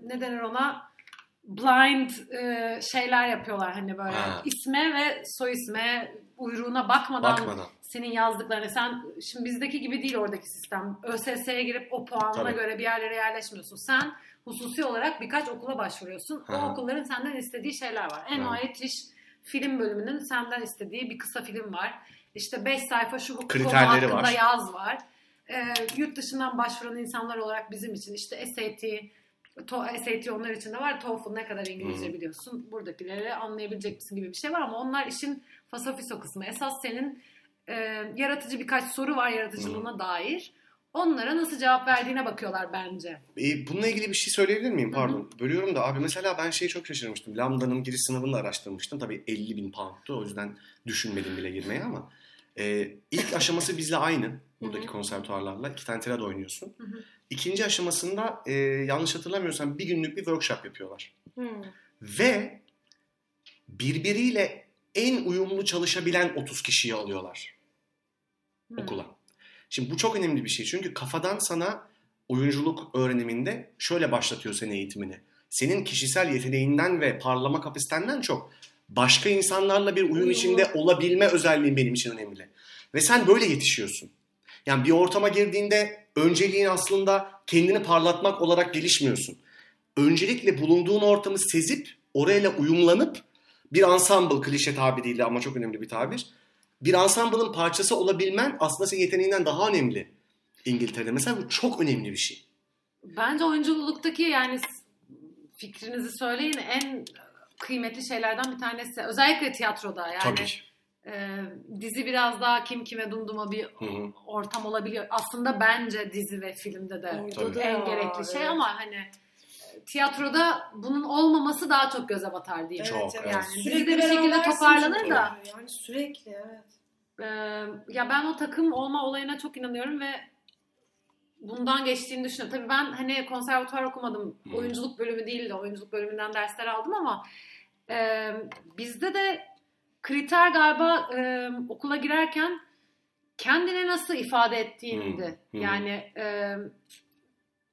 ne denir ona blind e, şeyler yapıyorlar hani böyle Ha. isme ve soy isme uyruğuna bakmadan, Bakmadan. senin yazdıklarını sen şimdi bizdeki gibi değil oradaki sistem. ÖSS'ye girip o puanına Tabii. göre bir yerlere yerleşmiyorsun. Sen hususi olarak birkaç okula başvuruyorsun. Hı. O okulların senden istediği şeyler var. En Hı. o yetiş film bölümünün senden istediği bir kısa film var. İşte 5 sayfa şu konu Kriterleri hakkında var. yaz var. Ee, yurt dışından başvuran insanlar olarak bizim için işte SAT, to, SAT onlar için de var. TOEFL ne kadar İngilizce Hı. biliyorsun. Buradakileri anlayabilecek misin gibi bir şey var ama onlar işin fasafiso kısmı. Esas senin e, yaratıcı birkaç soru var yaratıcılığına dair. Onlara nasıl cevap verdiğine bakıyorlar bence. E, bununla ilgili bir şey söyleyebilir miyim? Pardon. Bölüyorum da abi mesela ben şeyi çok şaşırmıştım. Lambda'nın giriş sınavını da araştırmıştım. Tabii 50 bin pound'tu. O yüzden düşünmedim bile girmeye ama. E, ilk aşaması bizle aynı. Buradaki konservatuarlarla. iki tane tiyatroda oynuyorsun. Hı hı. İkinci aşamasında e, yanlış hatırlamıyorsam bir günlük bir workshop yapıyorlar. Hmm. Ve birbiriyle en uyumlu çalışabilen 30 kişiyi alıyorlar Hı. okula. Şimdi bu çok önemli bir şey. Çünkü kafadan sana oyunculuk öğreniminde şöyle başlatıyor seni eğitimini. Senin kişisel yeteneğinden ve parlama kapasitenden çok başka insanlarla bir uyum içinde olabilme özelliğin benim için önemli. Ve sen böyle yetişiyorsun. Yani bir ortama girdiğinde önceliğin aslında kendini parlatmak olarak gelişmiyorsun. Öncelikle bulunduğun ortamı sezip orayla uyumlanıp bir ensemble klişe tabiriyle ama çok önemli bir tabir. Bir ensemble'ın parçası olabilmen aslında senin yeteneğinden daha önemli. İngiltere'de mesela bu çok önemli bir şey. Bence oyunculuktaki yani fikrinizi söyleyin en kıymetli şeylerden bir tanesi. Özellikle tiyatroda yani. Tabii ki. e, dizi biraz daha kim kime dumduma bir Hı hı. ortam olabiliyor. Aslında bence dizi ve filmde de Tabii. en gerekli şey evet. ama hani e, tiyatroda bunun olmaması daha çok göze batar diyeyim. Çok, evet. Yani Sürekli dizide bir şekilde toparlanır da Yani sürekli evet. Ee, ya ben o takım olma olayına çok inanıyorum ve bundan geçtiğini düşünüyorum. Tabii ben hani konservatuvar okumadım. Hmm. Oyunculuk bölümü değil de oyunculuk bölümünden dersler aldım ama e, bizde de kriter galiba e, okula girerken kendini nasıl ifade ettiğindi. Hmm, hmm. Yani e,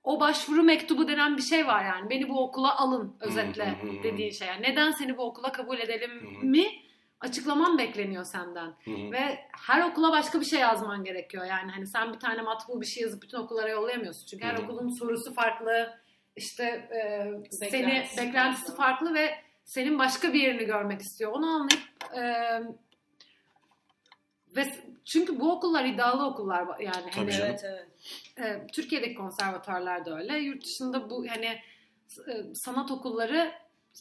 o başvuru mektubu denen bir şey var yani. Beni bu okula alın özetle Hmm, hmm, hmm. dediğin şey. Yani neden seni bu okula kabul edelim Hmm. mi açıklaman bekleniyor senden. Hı hı. Ve her okula başka bir şey yazman gerekiyor. Yani hani sen bir tane matbu bir şey yazıp bütün okullara yollayamıyorsun. Çünkü her Hı. okulun sorusu farklı. işte e, seni Beklentisi beklentisi farklı. farklı ve senin başka bir yerini görmek istiyor. Onu anlayıp e, ve çünkü bu okullar iddialı okullar yani Tabii hani evet. e, Türkiye'deki konservatuarlar da öyle. Yurt dışında bu hani e, sanat okulları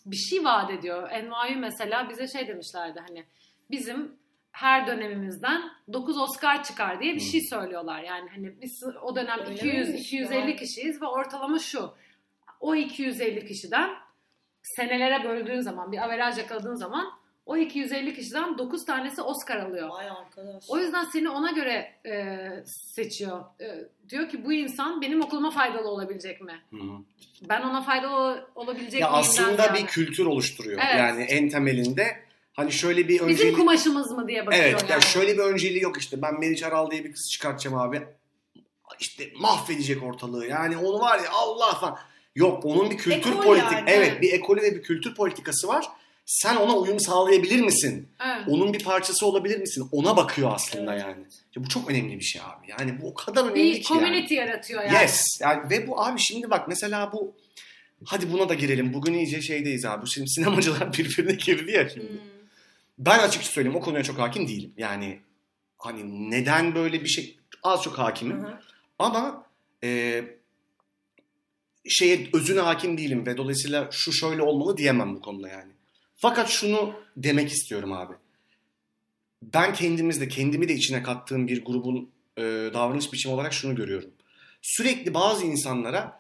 bir şey vaat ediyor. NYU mesela bize şey demişlerdi hani bizim her dönemimizden 9 Oscar çıkar diye bir şey söylüyorlar. Yani hani biz o dönem Öyle 200 miymiş? 250 Vay. kişiyiz ve ortalama şu. O 250 kişiden senelere böldüğün zaman bir averaj yakaladığın zaman O 250 kişiden 9 tanesi Oscar alıyor. Vay arkadaş. O yüzden seni ona göre e, seçiyor. E, diyor ki bu insan benim okuluma faydalı olabilecek mi? Hı hı. Ben ona faydalı olabilecek Ya miyimden aslında ziyade. bir kültür oluşturuyor. Evet. Yani en temelinde hani şöyle bir Bizim önceliği... kumaşımız mı diye bakıyor Evet yani. ya şöyle bir önceliği yok işte. Ben Meriç Aral diye bir kız çıkartacağım abi. İşte mahvedecek ortalığı. Yani onu var ya Allah falan. Yok onun bir kültür Ekol politik. yani. Evet bir ekolü ve bir kültür politikası var. Sen ona uyum sağlayabilir misin? Evet. Onun bir parçası olabilir misin? Ona bakıyor aslında Evet. yani. Ya bu çok önemli bir şey abi. Yani bu o kadar önemli Bir ki yani. community yaratıyor yani. Yes. Yani ve bu abi şimdi bak mesela bu hadi buna da girelim. Bugün iyice şeydeyiz abi. Şimdi sinemacılar birbirine girdi ya şimdi. Hmm. Ben açıkça söyleyeyim o konuya çok hakim değilim. Yani hani neden böyle bir şey az çok hakimim. Hı hı. Ama e, şeye özüne hakim değilim ve dolayısıyla şu şöyle olmalı diyemem bu konuda yani. Fakat şunu demek istiyorum abi. Ben kendimizde kendimi de içine kattığım bir grubun e, davranış biçimi olarak şunu görüyorum. Sürekli bazı insanlara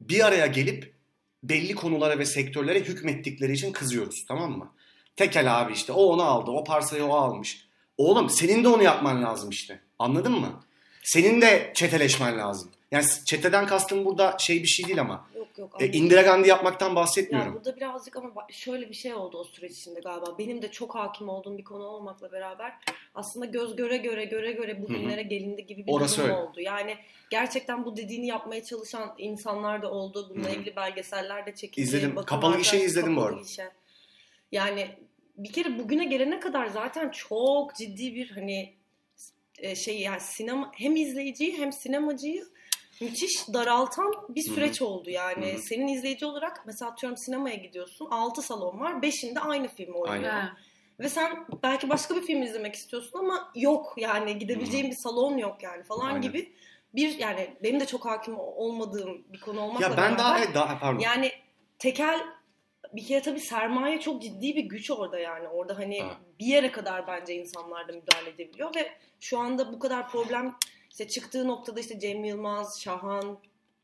bir araya gelip belli konulara ve sektörlere hükmettikleri için kızıyoruz tamam mı? Tekel abi işte o onu aldı o parsayı o almış. Oğlum senin de onu yapman lazım işte anladın mı? Senin de çeteleşmen lazım. Yani çeteden kastım burada şey bir şey değil ama. Yok yok. E. Indira Gandhi yapmaktan Ya bahsetmiyorum. burada birazcık ama şöyle bir şey oldu o süreç içinde galiba. Benim de çok hakim olduğum bir konu olmakla beraber aslında göz göre göre göre göre bugünlere gelindi gibi bir Orası durum öyle. oldu. Yani gerçekten bu dediğini yapmaya çalışan insanlar da oldu. Bununla Hı hı. ilgili belgeseller de çekildi. İzledim. Bakın Kapalı Gişe'yi izledim bu Kapalı arada. Gişe. Yani bir kere bugüne gelene kadar zaten çok ciddi bir hani e, şey yani sinema hem izleyiciyi hem sinemacıyı müthiş daraltan bir süreç oldu yani. Hı hı. Senin izleyici olarak mesela atıyorum sinemaya gidiyorsun. 6 salon var. 5'inde aynı film oynuyor. Aynen. Ve sen belki başka bir film izlemek istiyorsun ama yok yani gidebileceğin bir salon yok yani falan Aynen. gibi bir yani benim de çok hakim olmadığım bir konu olmakla Ya ben daha beraber evet, daha pardon. yani tekel bir kere tabii sermaye çok ciddi bir güç orada yani. Orada hani Ha. bir yere kadar bence insanlar da müdahale edebiliyor ve şu anda bu kadar problem işte çıktığı noktada işte Cem Yılmaz, Şahan,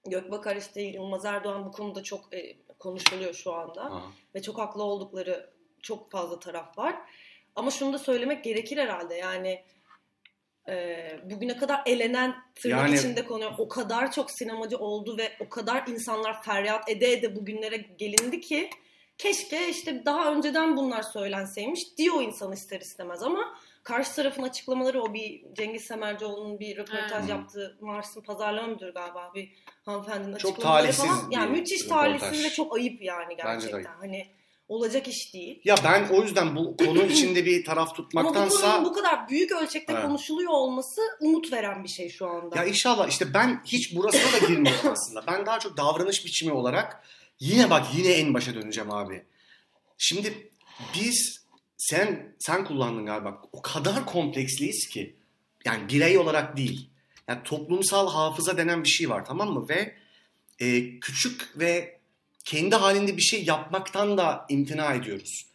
Gökbakar işte Yılmaz Erdoğan bu konuda çok e, konuşuluyor şu anda Ha. ve çok haklı oldukları çok fazla taraf var. Ama şunu da söylemek gerekir herhalde yani e, bugüne kadar elenen tırnak Yani- içinde konuyor. O kadar çok sinemacı oldu ve o kadar insanlar feryat ede ede bugünlere gelindi ki keşke işte daha önceden bunlar söylenseymiş diyor insan ister istemez ama karşı tarafın açıklamaları o bir Cengiz Semercioğlu'nun bir röportaj Evet. yaptığı Mars'ın pazarlama müdürü galiba bir hanımefendinin Çok açıklamaları falan. Yani müthiş röportaj. talihsiz ve çok ayıp yani Bence de gerçekten. ayıp. Hani olacak iş değil. Ya ben o yüzden bu konu içinde bir taraf Ama bu tutmaktansa konunun bu kadar büyük ölçekte Evet. konuşuluyor olması umut veren bir şey şu anda. ya inşallah işte ben hiç burasına da girmiyorum aslında. Ben daha çok davranış biçimi olarak yine bak yine en başa döneceğim abi. Şimdi biz sen sen kullandın galiba. O kadar kompleksliyiz ki yani birey olarak değil. Yani toplumsal hafıza denen bir şey var tamam mı? Ve e, küçük ve kendi halinde bir şey yapmaktan da imtina ediyoruz.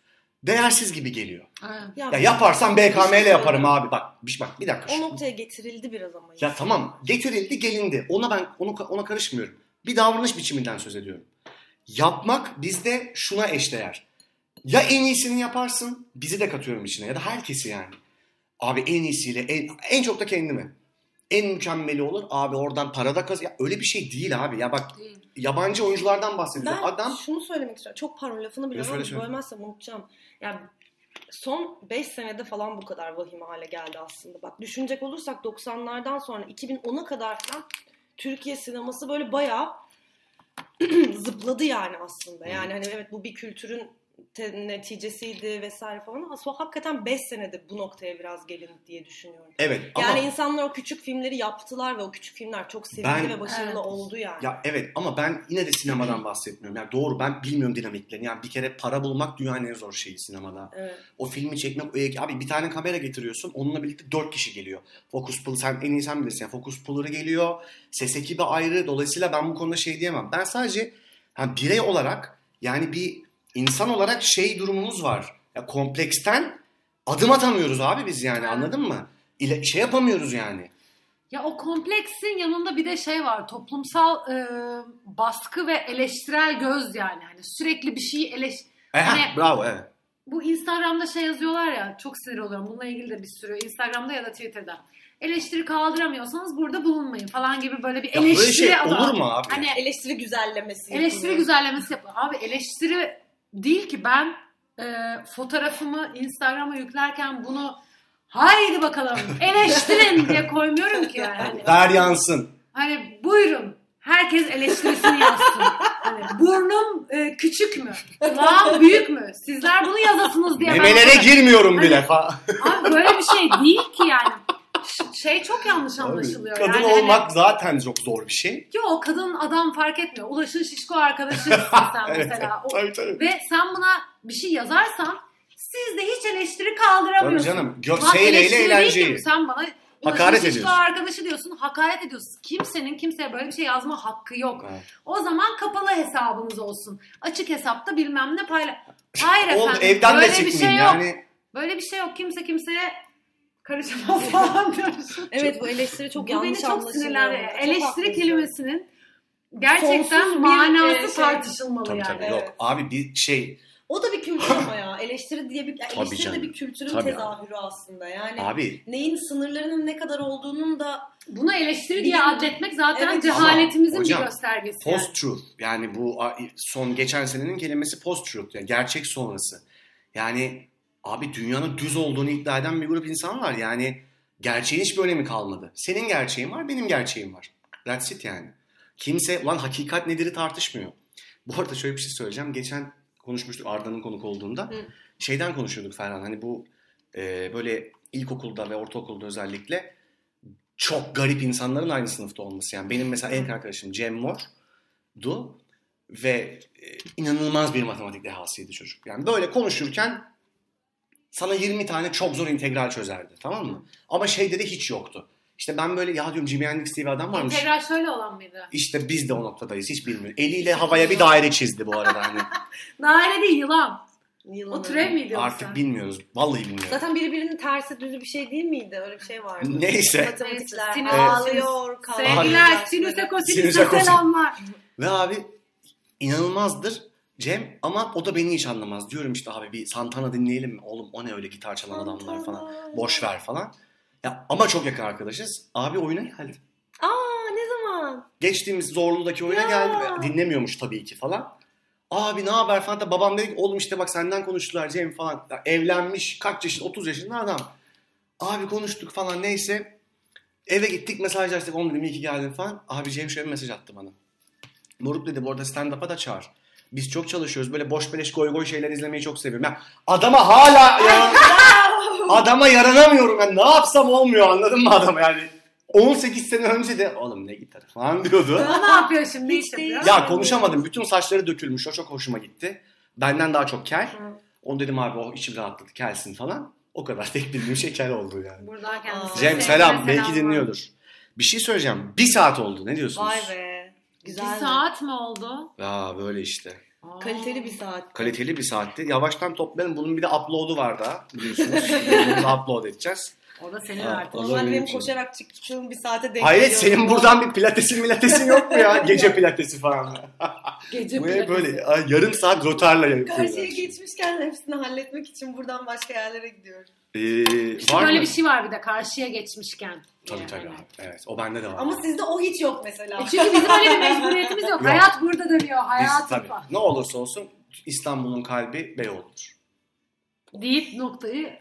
Değersiz gibi geliyor. Evet. Ya yaparsam BKM ile şey yaparım abi bak. Bir, bak bir dakika. O noktaya getirildi biraz ama. Ya tamam getirildi gelindi. Ona ben onu ona karışmıyorum. Bir davranış biçiminden söz ediyorum. Yapmak bizde şuna eşdeğer. Ya en iyisini yaparsın, bizi de katıyorum içine ya da herkesi yani. Abi en iyisiyle en, en çok da kendimi. En mükemmeli olur. Abi oradan para da kaz. Ya öyle bir şey değil abi. Ya bak Değil. yabancı oyunculardan bahsediyor. Ben Adam şunu söylemek istiyorum. Çok pardon lafını bile bölmezsem unutacağım. Yani son 5 senede falan bu kadar vahim hale geldi aslında. Bak düşünecek olursak 90'lardan sonra 2010'a kadar falan Türkiye sineması böyle bayağı zıpladı yani aslında. Yani hani evet bu bir kültürün neticesiydi vesaire falan ama so hakikaten 5 senede bu noktaya biraz gelin diye düşünüyorum. evet ama Yani insanlar o küçük filmleri yaptılar ve o küçük filmler çok sevildi Ben- ve başarılı Evet. oldu yani. Ya evet ama ben yine de sinemadan bahsetmiyorum. Yani doğru ben bilmiyorum dinamiklerini. Yani bir kere para bulmak dünyanın en zor şeyi sinemada. Evet. O filmi çekmek e, abi bir tane kamera getiriyorsun. Onunla birlikte dört kişi geliyor. Focus pull sen en iyi sen bilirsin. Yani focus puller'ı geliyor. Ses ekibi ayrı. Dolayısıyla ben bu konuda şey diyemem. Ben sadece ha, birey olarak yani bir insan olarak şey durumumuz var. Ya kompleksten adım atamıyoruz abi biz yani anladın mı? İle, şey yapamıyoruz yani. Ya o kompleksin yanında bir de şey var. Toplumsal e, baskı ve eleştirel göz yani. Hani sürekli bir şeyi eleş... E, ha, Hani- bravo evet. bu Instagram'da şey yazıyorlar ya çok sinir oluyorum. Bununla ilgili de bir sürü Instagram'da ya da Twitter'da. Eleştiri kaldıramıyorsanız burada bulunmayın falan gibi böyle bir Ya böyle eleştiri şey adı- olur mu abi? Hani Eleştiri güzellemesi. eleştiri yapılıyor. güzellemesi yapıyor. Abi eleştiri değil ki ben e, fotoğrafımı Instagram'a yüklerken bunu haydi bakalım eleştirin diye koymuyorum ki yani. Hani, Ver yansın. hani buyurun herkes eleştirisini yazsın. Hani burnum e, küçük mü? Kulağım büyük mü? Sizler bunu yazasınız diye ben Memelere kadar- girmiyorum bile Hani- falan. Abi böyle bir şey değil ki yani. Şey çok yanlış anlaşılıyor. Kadın yani hani- olmak zaten çok zor bir şey. Yo kadın adam fark etmiyor. Ulaşın şişko arkadaşısın sen Evet, mesela. O- tabii tabii. Ve sen buna bir şey yazarsan siz de hiç eleştiri Tabii kaldıramıyorsun. canım. Gö- Lan seyreyle eğlenceyi. Sen bana Hakaret şişko ediyorsun. arkadaşı diyorsun, hakaret ediyorsun. Kimsenin kimseye böyle bir şey yazma hakkı yok. Evet. O zaman kapalı hesabınız olsun. Açık hesapta bilmem ne payla. Hayır Oğlum efendim. evden de böyle bir çıkmayayım şey yok. yani. Böyle bir şey yok. Kimse kimseye karışamaz falan diyoruz. Evet bu eleştiri çok Bu yanlış beni çok sinirlendi. Çok Eleştiri haklısın. kelimesinin gerçekten Sonsuz bir, manası e, şey. tartışılmalı Tabii yani. tabii Evet. yok. Abi bir şey O da bir kültür ama ya. Eleştiri diye bir, yani Tabii eleştiri canım. de bir kültürün Tabii. tezahürü aslında. Yani abi neyin sınırlarının ne kadar olduğunun da Bunu eleştiri diye adletmek zaten Evet. cehaletimizin Ama hocam, bir göstergesi. yani. post truth yani bu a- son geçen senenin kelimesi post truth yani gerçek sonrası. Yani abi dünyanın düz olduğunu iddia eden bir grup insan var. Yani gerçeğin hiçbir önemi kalmadı. Senin gerçeğin var, benim gerçeğim var. That's it yani. Kimse lan hakikat nedir'i tartışmıyor. Bu arada şöyle bir şey söyleyeceğim. Geçen konuşmuştuk Arda'nın konuk olduğunda. Hı. Şeyden konuşuyorduk Ferhan. Hani bu e, böyle ilkokulda ve ortaokulda özellikle çok garip insanların aynı sınıfta olması. Yani benim mesela en arkadaşım Cem Mor'du ve e, inanılmaz bir matematik dehasıydı çocuk. Yani böyle konuşurken sana 20 tane çok zor integral çözerdi tamam mı? Ama şeyde de hiç yoktu. İşte ben böyle ya diyorum Jimi Hendrix diye bir adam varmış. İntegral şöyle olan mıydı? İşte biz de o noktadayız hiç bilmiyoruz. Eliyle havaya bir daire çizdi bu arada hani. Daire değil yılan. yılan O türev miydi? Artık bilmiyoruz. Vallahi bilmiyorum. Zaten birbirinin tersi düzü bir şey değil miydi? Öyle bir şey vardı. Neyse. Matematikler Sinüs- ağlıyor, kalkıyor. Sevgiler, Sinüse kosinüse. selamlar. Ve abi inanılmazdır Cem ama o da beni hiç anlamaz. Diyorum işte abi bir Santana dinleyelim mi? Oğlum o ne öyle gitar çalan adamlar falan. Boş ver falan. Ya ama çok yakın arkadaşız. Abi oyuna geldi. Aa ne zaman? Geçtiğimiz Zorlu'daki oyuna Ya. geldi. Dinlemiyormuş tabii ki falan. Abi ne haber falan da babam dedi ki oğlum işte bak senden konuştular Cem falan. Ya evlenmiş kaç yaşında 30 yaşında adam. Abi konuştuk falan neyse. Eve gittik mesajlaştık oğlum dedim iyi ki geldin falan. Abi Cem şöyle bir mesaj attı bana. Moruk dedi bu arada stand-up'a da çağır. Biz çok çalışıyoruz. Böyle boş beleş goy goy şeyler izlemeyi çok seviyorum. Ya adama hala ya adama yaranamıyorum. Ben ne yapsam olmuyor anladın mı adama yani. 18 sene önce de oğlum ne gitarı falan diyordu. O ne yapıyor şimdi Hiç Ya konuşamadım. Bütün saçları dökülmüş. O çok hoşuma gitti. Benden daha çok kel. Hı. Onu dedim abi o içim rahatladı. Kelsin falan. O kadar tek bildiğim şey kel oldu yani. Buradan kendisine Aa. Cem sevgiler, selam. Belki dinliyordur. Bir şey söyleyeceğim. Bir saat oldu. Ne diyorsunuz? Vay be. Güzel. Bir saat mi oldu? Ya böyle işte. Aa. Kaliteli bir saat. Kaliteli bir saatti. Yavaştan toplayalım. Bunun bir de upload'u var daha. Biliyorsunuz. Bunu upload edeceğiz. O da senin Ha, artık. o da Normal benim için. koşarak çıktığım bir saate denk geliyor. senin buradan bir pilatesin milatesin yok mu ya? Gece pilatesi falan. Gece Bu pilatesi. böyle yarım saat rotarla yapıyorlar. Karşıya geçmişken hepsini halletmek için buradan başka yerlere gidiyorum. Ee, İşte var böyle mı? bir şey var bir de karşıya geçmişken. Tabii Yani. tabii. Evet o bende de var. Ama sizde o hiç yok mesela. E çünkü bizim öyle bir mecburiyetimiz yok. Yok. Hayat burada dönüyor. Biz Hayat tabii falan. ne olursa olsun İstanbul'un kalbi Beyoğlu'dur. Deyip noktayı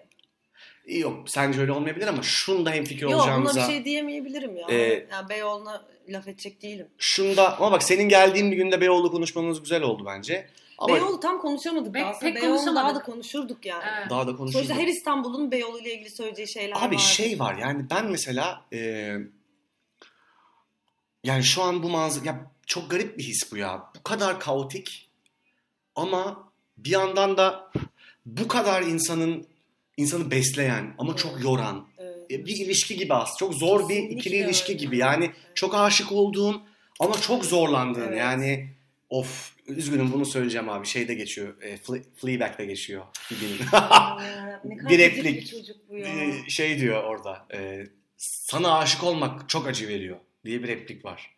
yok sence öyle olmayabilir ama şunda hemfikir Yok buna olacağımıza. bir şey diyemeyebilirim ya. Ee, yani Beyoğlu'na laf edecek değilim. Şunda ama bak senin geldiğin bir günde Beyoğlu konuşmamız güzel oldu bence. Ama Beyoğlu tam konuşamadık Pek- aslında. pek Beyoğlu daha da konuşurduk yani. Evet. daha da konuşuruz. Sonuçta her İstanbul'un Beyoğlu ile ilgili söyleyeceği şeyler var. Abi şey var yani ben mesela e, yani şu an bu manzara ya çok garip bir his bu ya. Bu kadar kaotik ama bir yandan da bu kadar insanın insanı besleyen ama çok yoran Evet. e, bir ilişki gibi aslında. Çok zor bir Kesinlikle ikili ilişki öyle. gibi. Yani çok aşık olduğun ama çok zorlandığın Evet. yani of üzgünüm bunu söyleyeceğim abi şeyde geçiyor. E, Fle- Fleabag'de geçiyor. kadar Bir replik. Çocuk bu ya. Şey diyor orada. e, sana aşık olmak çok acı veriyor diye bir replik var.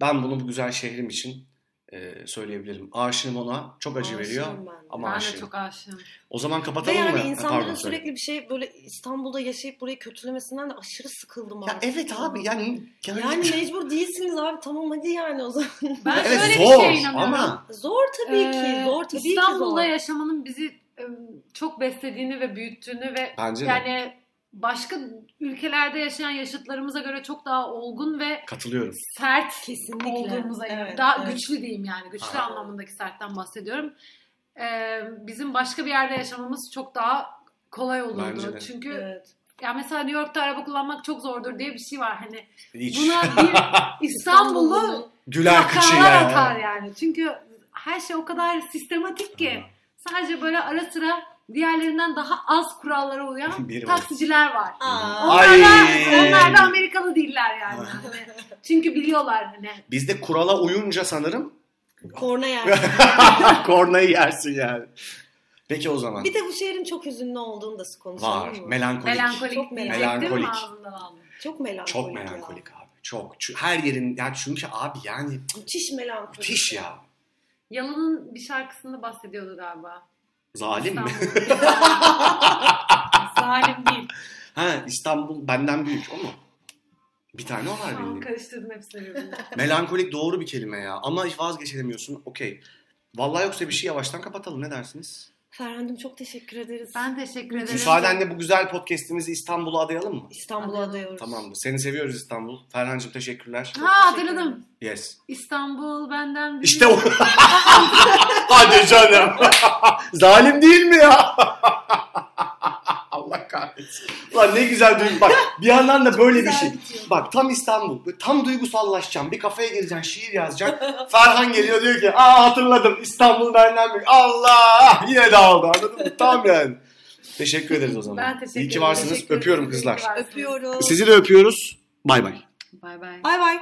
Ben bunu bu güzel şehrim için e, söyleyebilirim. Aşığım ona. Çok acı Aşığım veriyor. ben de. Ama Ben de aşığım. çok aşığım. O zaman Ve kapatalım mı? yani insanların pardon, söyle. sürekli bir şey böyle İstanbul'da yaşayıp burayı kötülemesinden de aşırı sıkıldım Ya artık. evet abi yani yani, Yani mecbur değilsiniz abi tamam hadi yani o zaman. Ben evet şöyle zor bir şeye inanıyorum. ama Zor tabii Ee, ki. Zor tabii İstanbul'da ki zor. yaşamanın bizi e, çok beslediğini ve büyüttüğünü ve bence de yani başka ülkelerde yaşayan yaşıtlarımıza göre çok daha olgun ve katılıyorum. sert Kesinlikle. olduğumuza göre. Evet, daha evet. güçlü diyeyim yani. Güçlü Aa. anlamındaki sertten bahsediyorum. Ee, bizim başka bir yerde yaşamamız çok daha kolay olurdu. Bence de. Çünkü Evet. ya mesela New York'ta araba kullanmak çok zordur diye bir şey var. Hani Hiç. buna bir İstanbul'u Güler kıçı atar yani. Çünkü her şey o kadar sistematik ki. Sadece böyle ara sıra diğerlerinden daha az kurallara uyan Biri var. taksiciler var. Aa. Onlar da, onlar da Amerikalı değiller yani. Hani çünkü biliyorlar hani. Bizde kurala uyunca sanırım korna yer. kornayı yersin yani. Peki o zaman. Bir de bu şehrin çok hüzünlü olduğunu da konuşalım Var. mı? Melankolik. Melankolik Çok melankolik. ağzından aldım. Çok melankolik. Çok ya. melankolik abi. Çok. Çü- Her yerin yani çünkü abi yani Müthiş melankolik. müthiş ya. Yalın'ın bir şarkısında bahsediyordu galiba. Zalim mi? Zalim değil. ha İstanbul benden büyük o mu? Bir tane o var bildiğim. karıştırdım hepsini birbirine. Melankolik doğru bir kelime ya. Ama hiç vazgeçemiyorsun. Okey. Vallahi yoksa bir şey yavaştan kapatalım. Ne dersiniz? Ferhan'cığım çok teşekkür ederiz. Ben teşekkür ederim. Müsaadenle bu güzel podcast'imizi İstanbul'a adayalım mı? İstanbul'a Adayalım. adıyoruz. Tamamdır. Seni seviyoruz İstanbul. Ferhan'cığım teşekkürler. Ha hatırladım. Yes. İstanbul benden büyük. İşte o. Hadi canım. Zalim değil mi ya? Kahretsin. Ulan ne güzel duygu. Bak bir yandan da böyle bir şey. bitiyor. Bak tam İstanbul. Tam duygusallaşacağım. Bir kafeye gireceksin. Şiir yazacaksın. Ferhan geliyor diyor ki aa hatırladım İstanbul benden büyük. Allah yine dağıldı anladın mı? Tam yani. Teşekkür ederiz o zaman. Ben teşekkür İyi ki ederim. varsınız. Öpüyorum ederim. kızlar. Öpüyoruz. Sizi de öpüyoruz. Bay bay. Bay bay. Bay bay.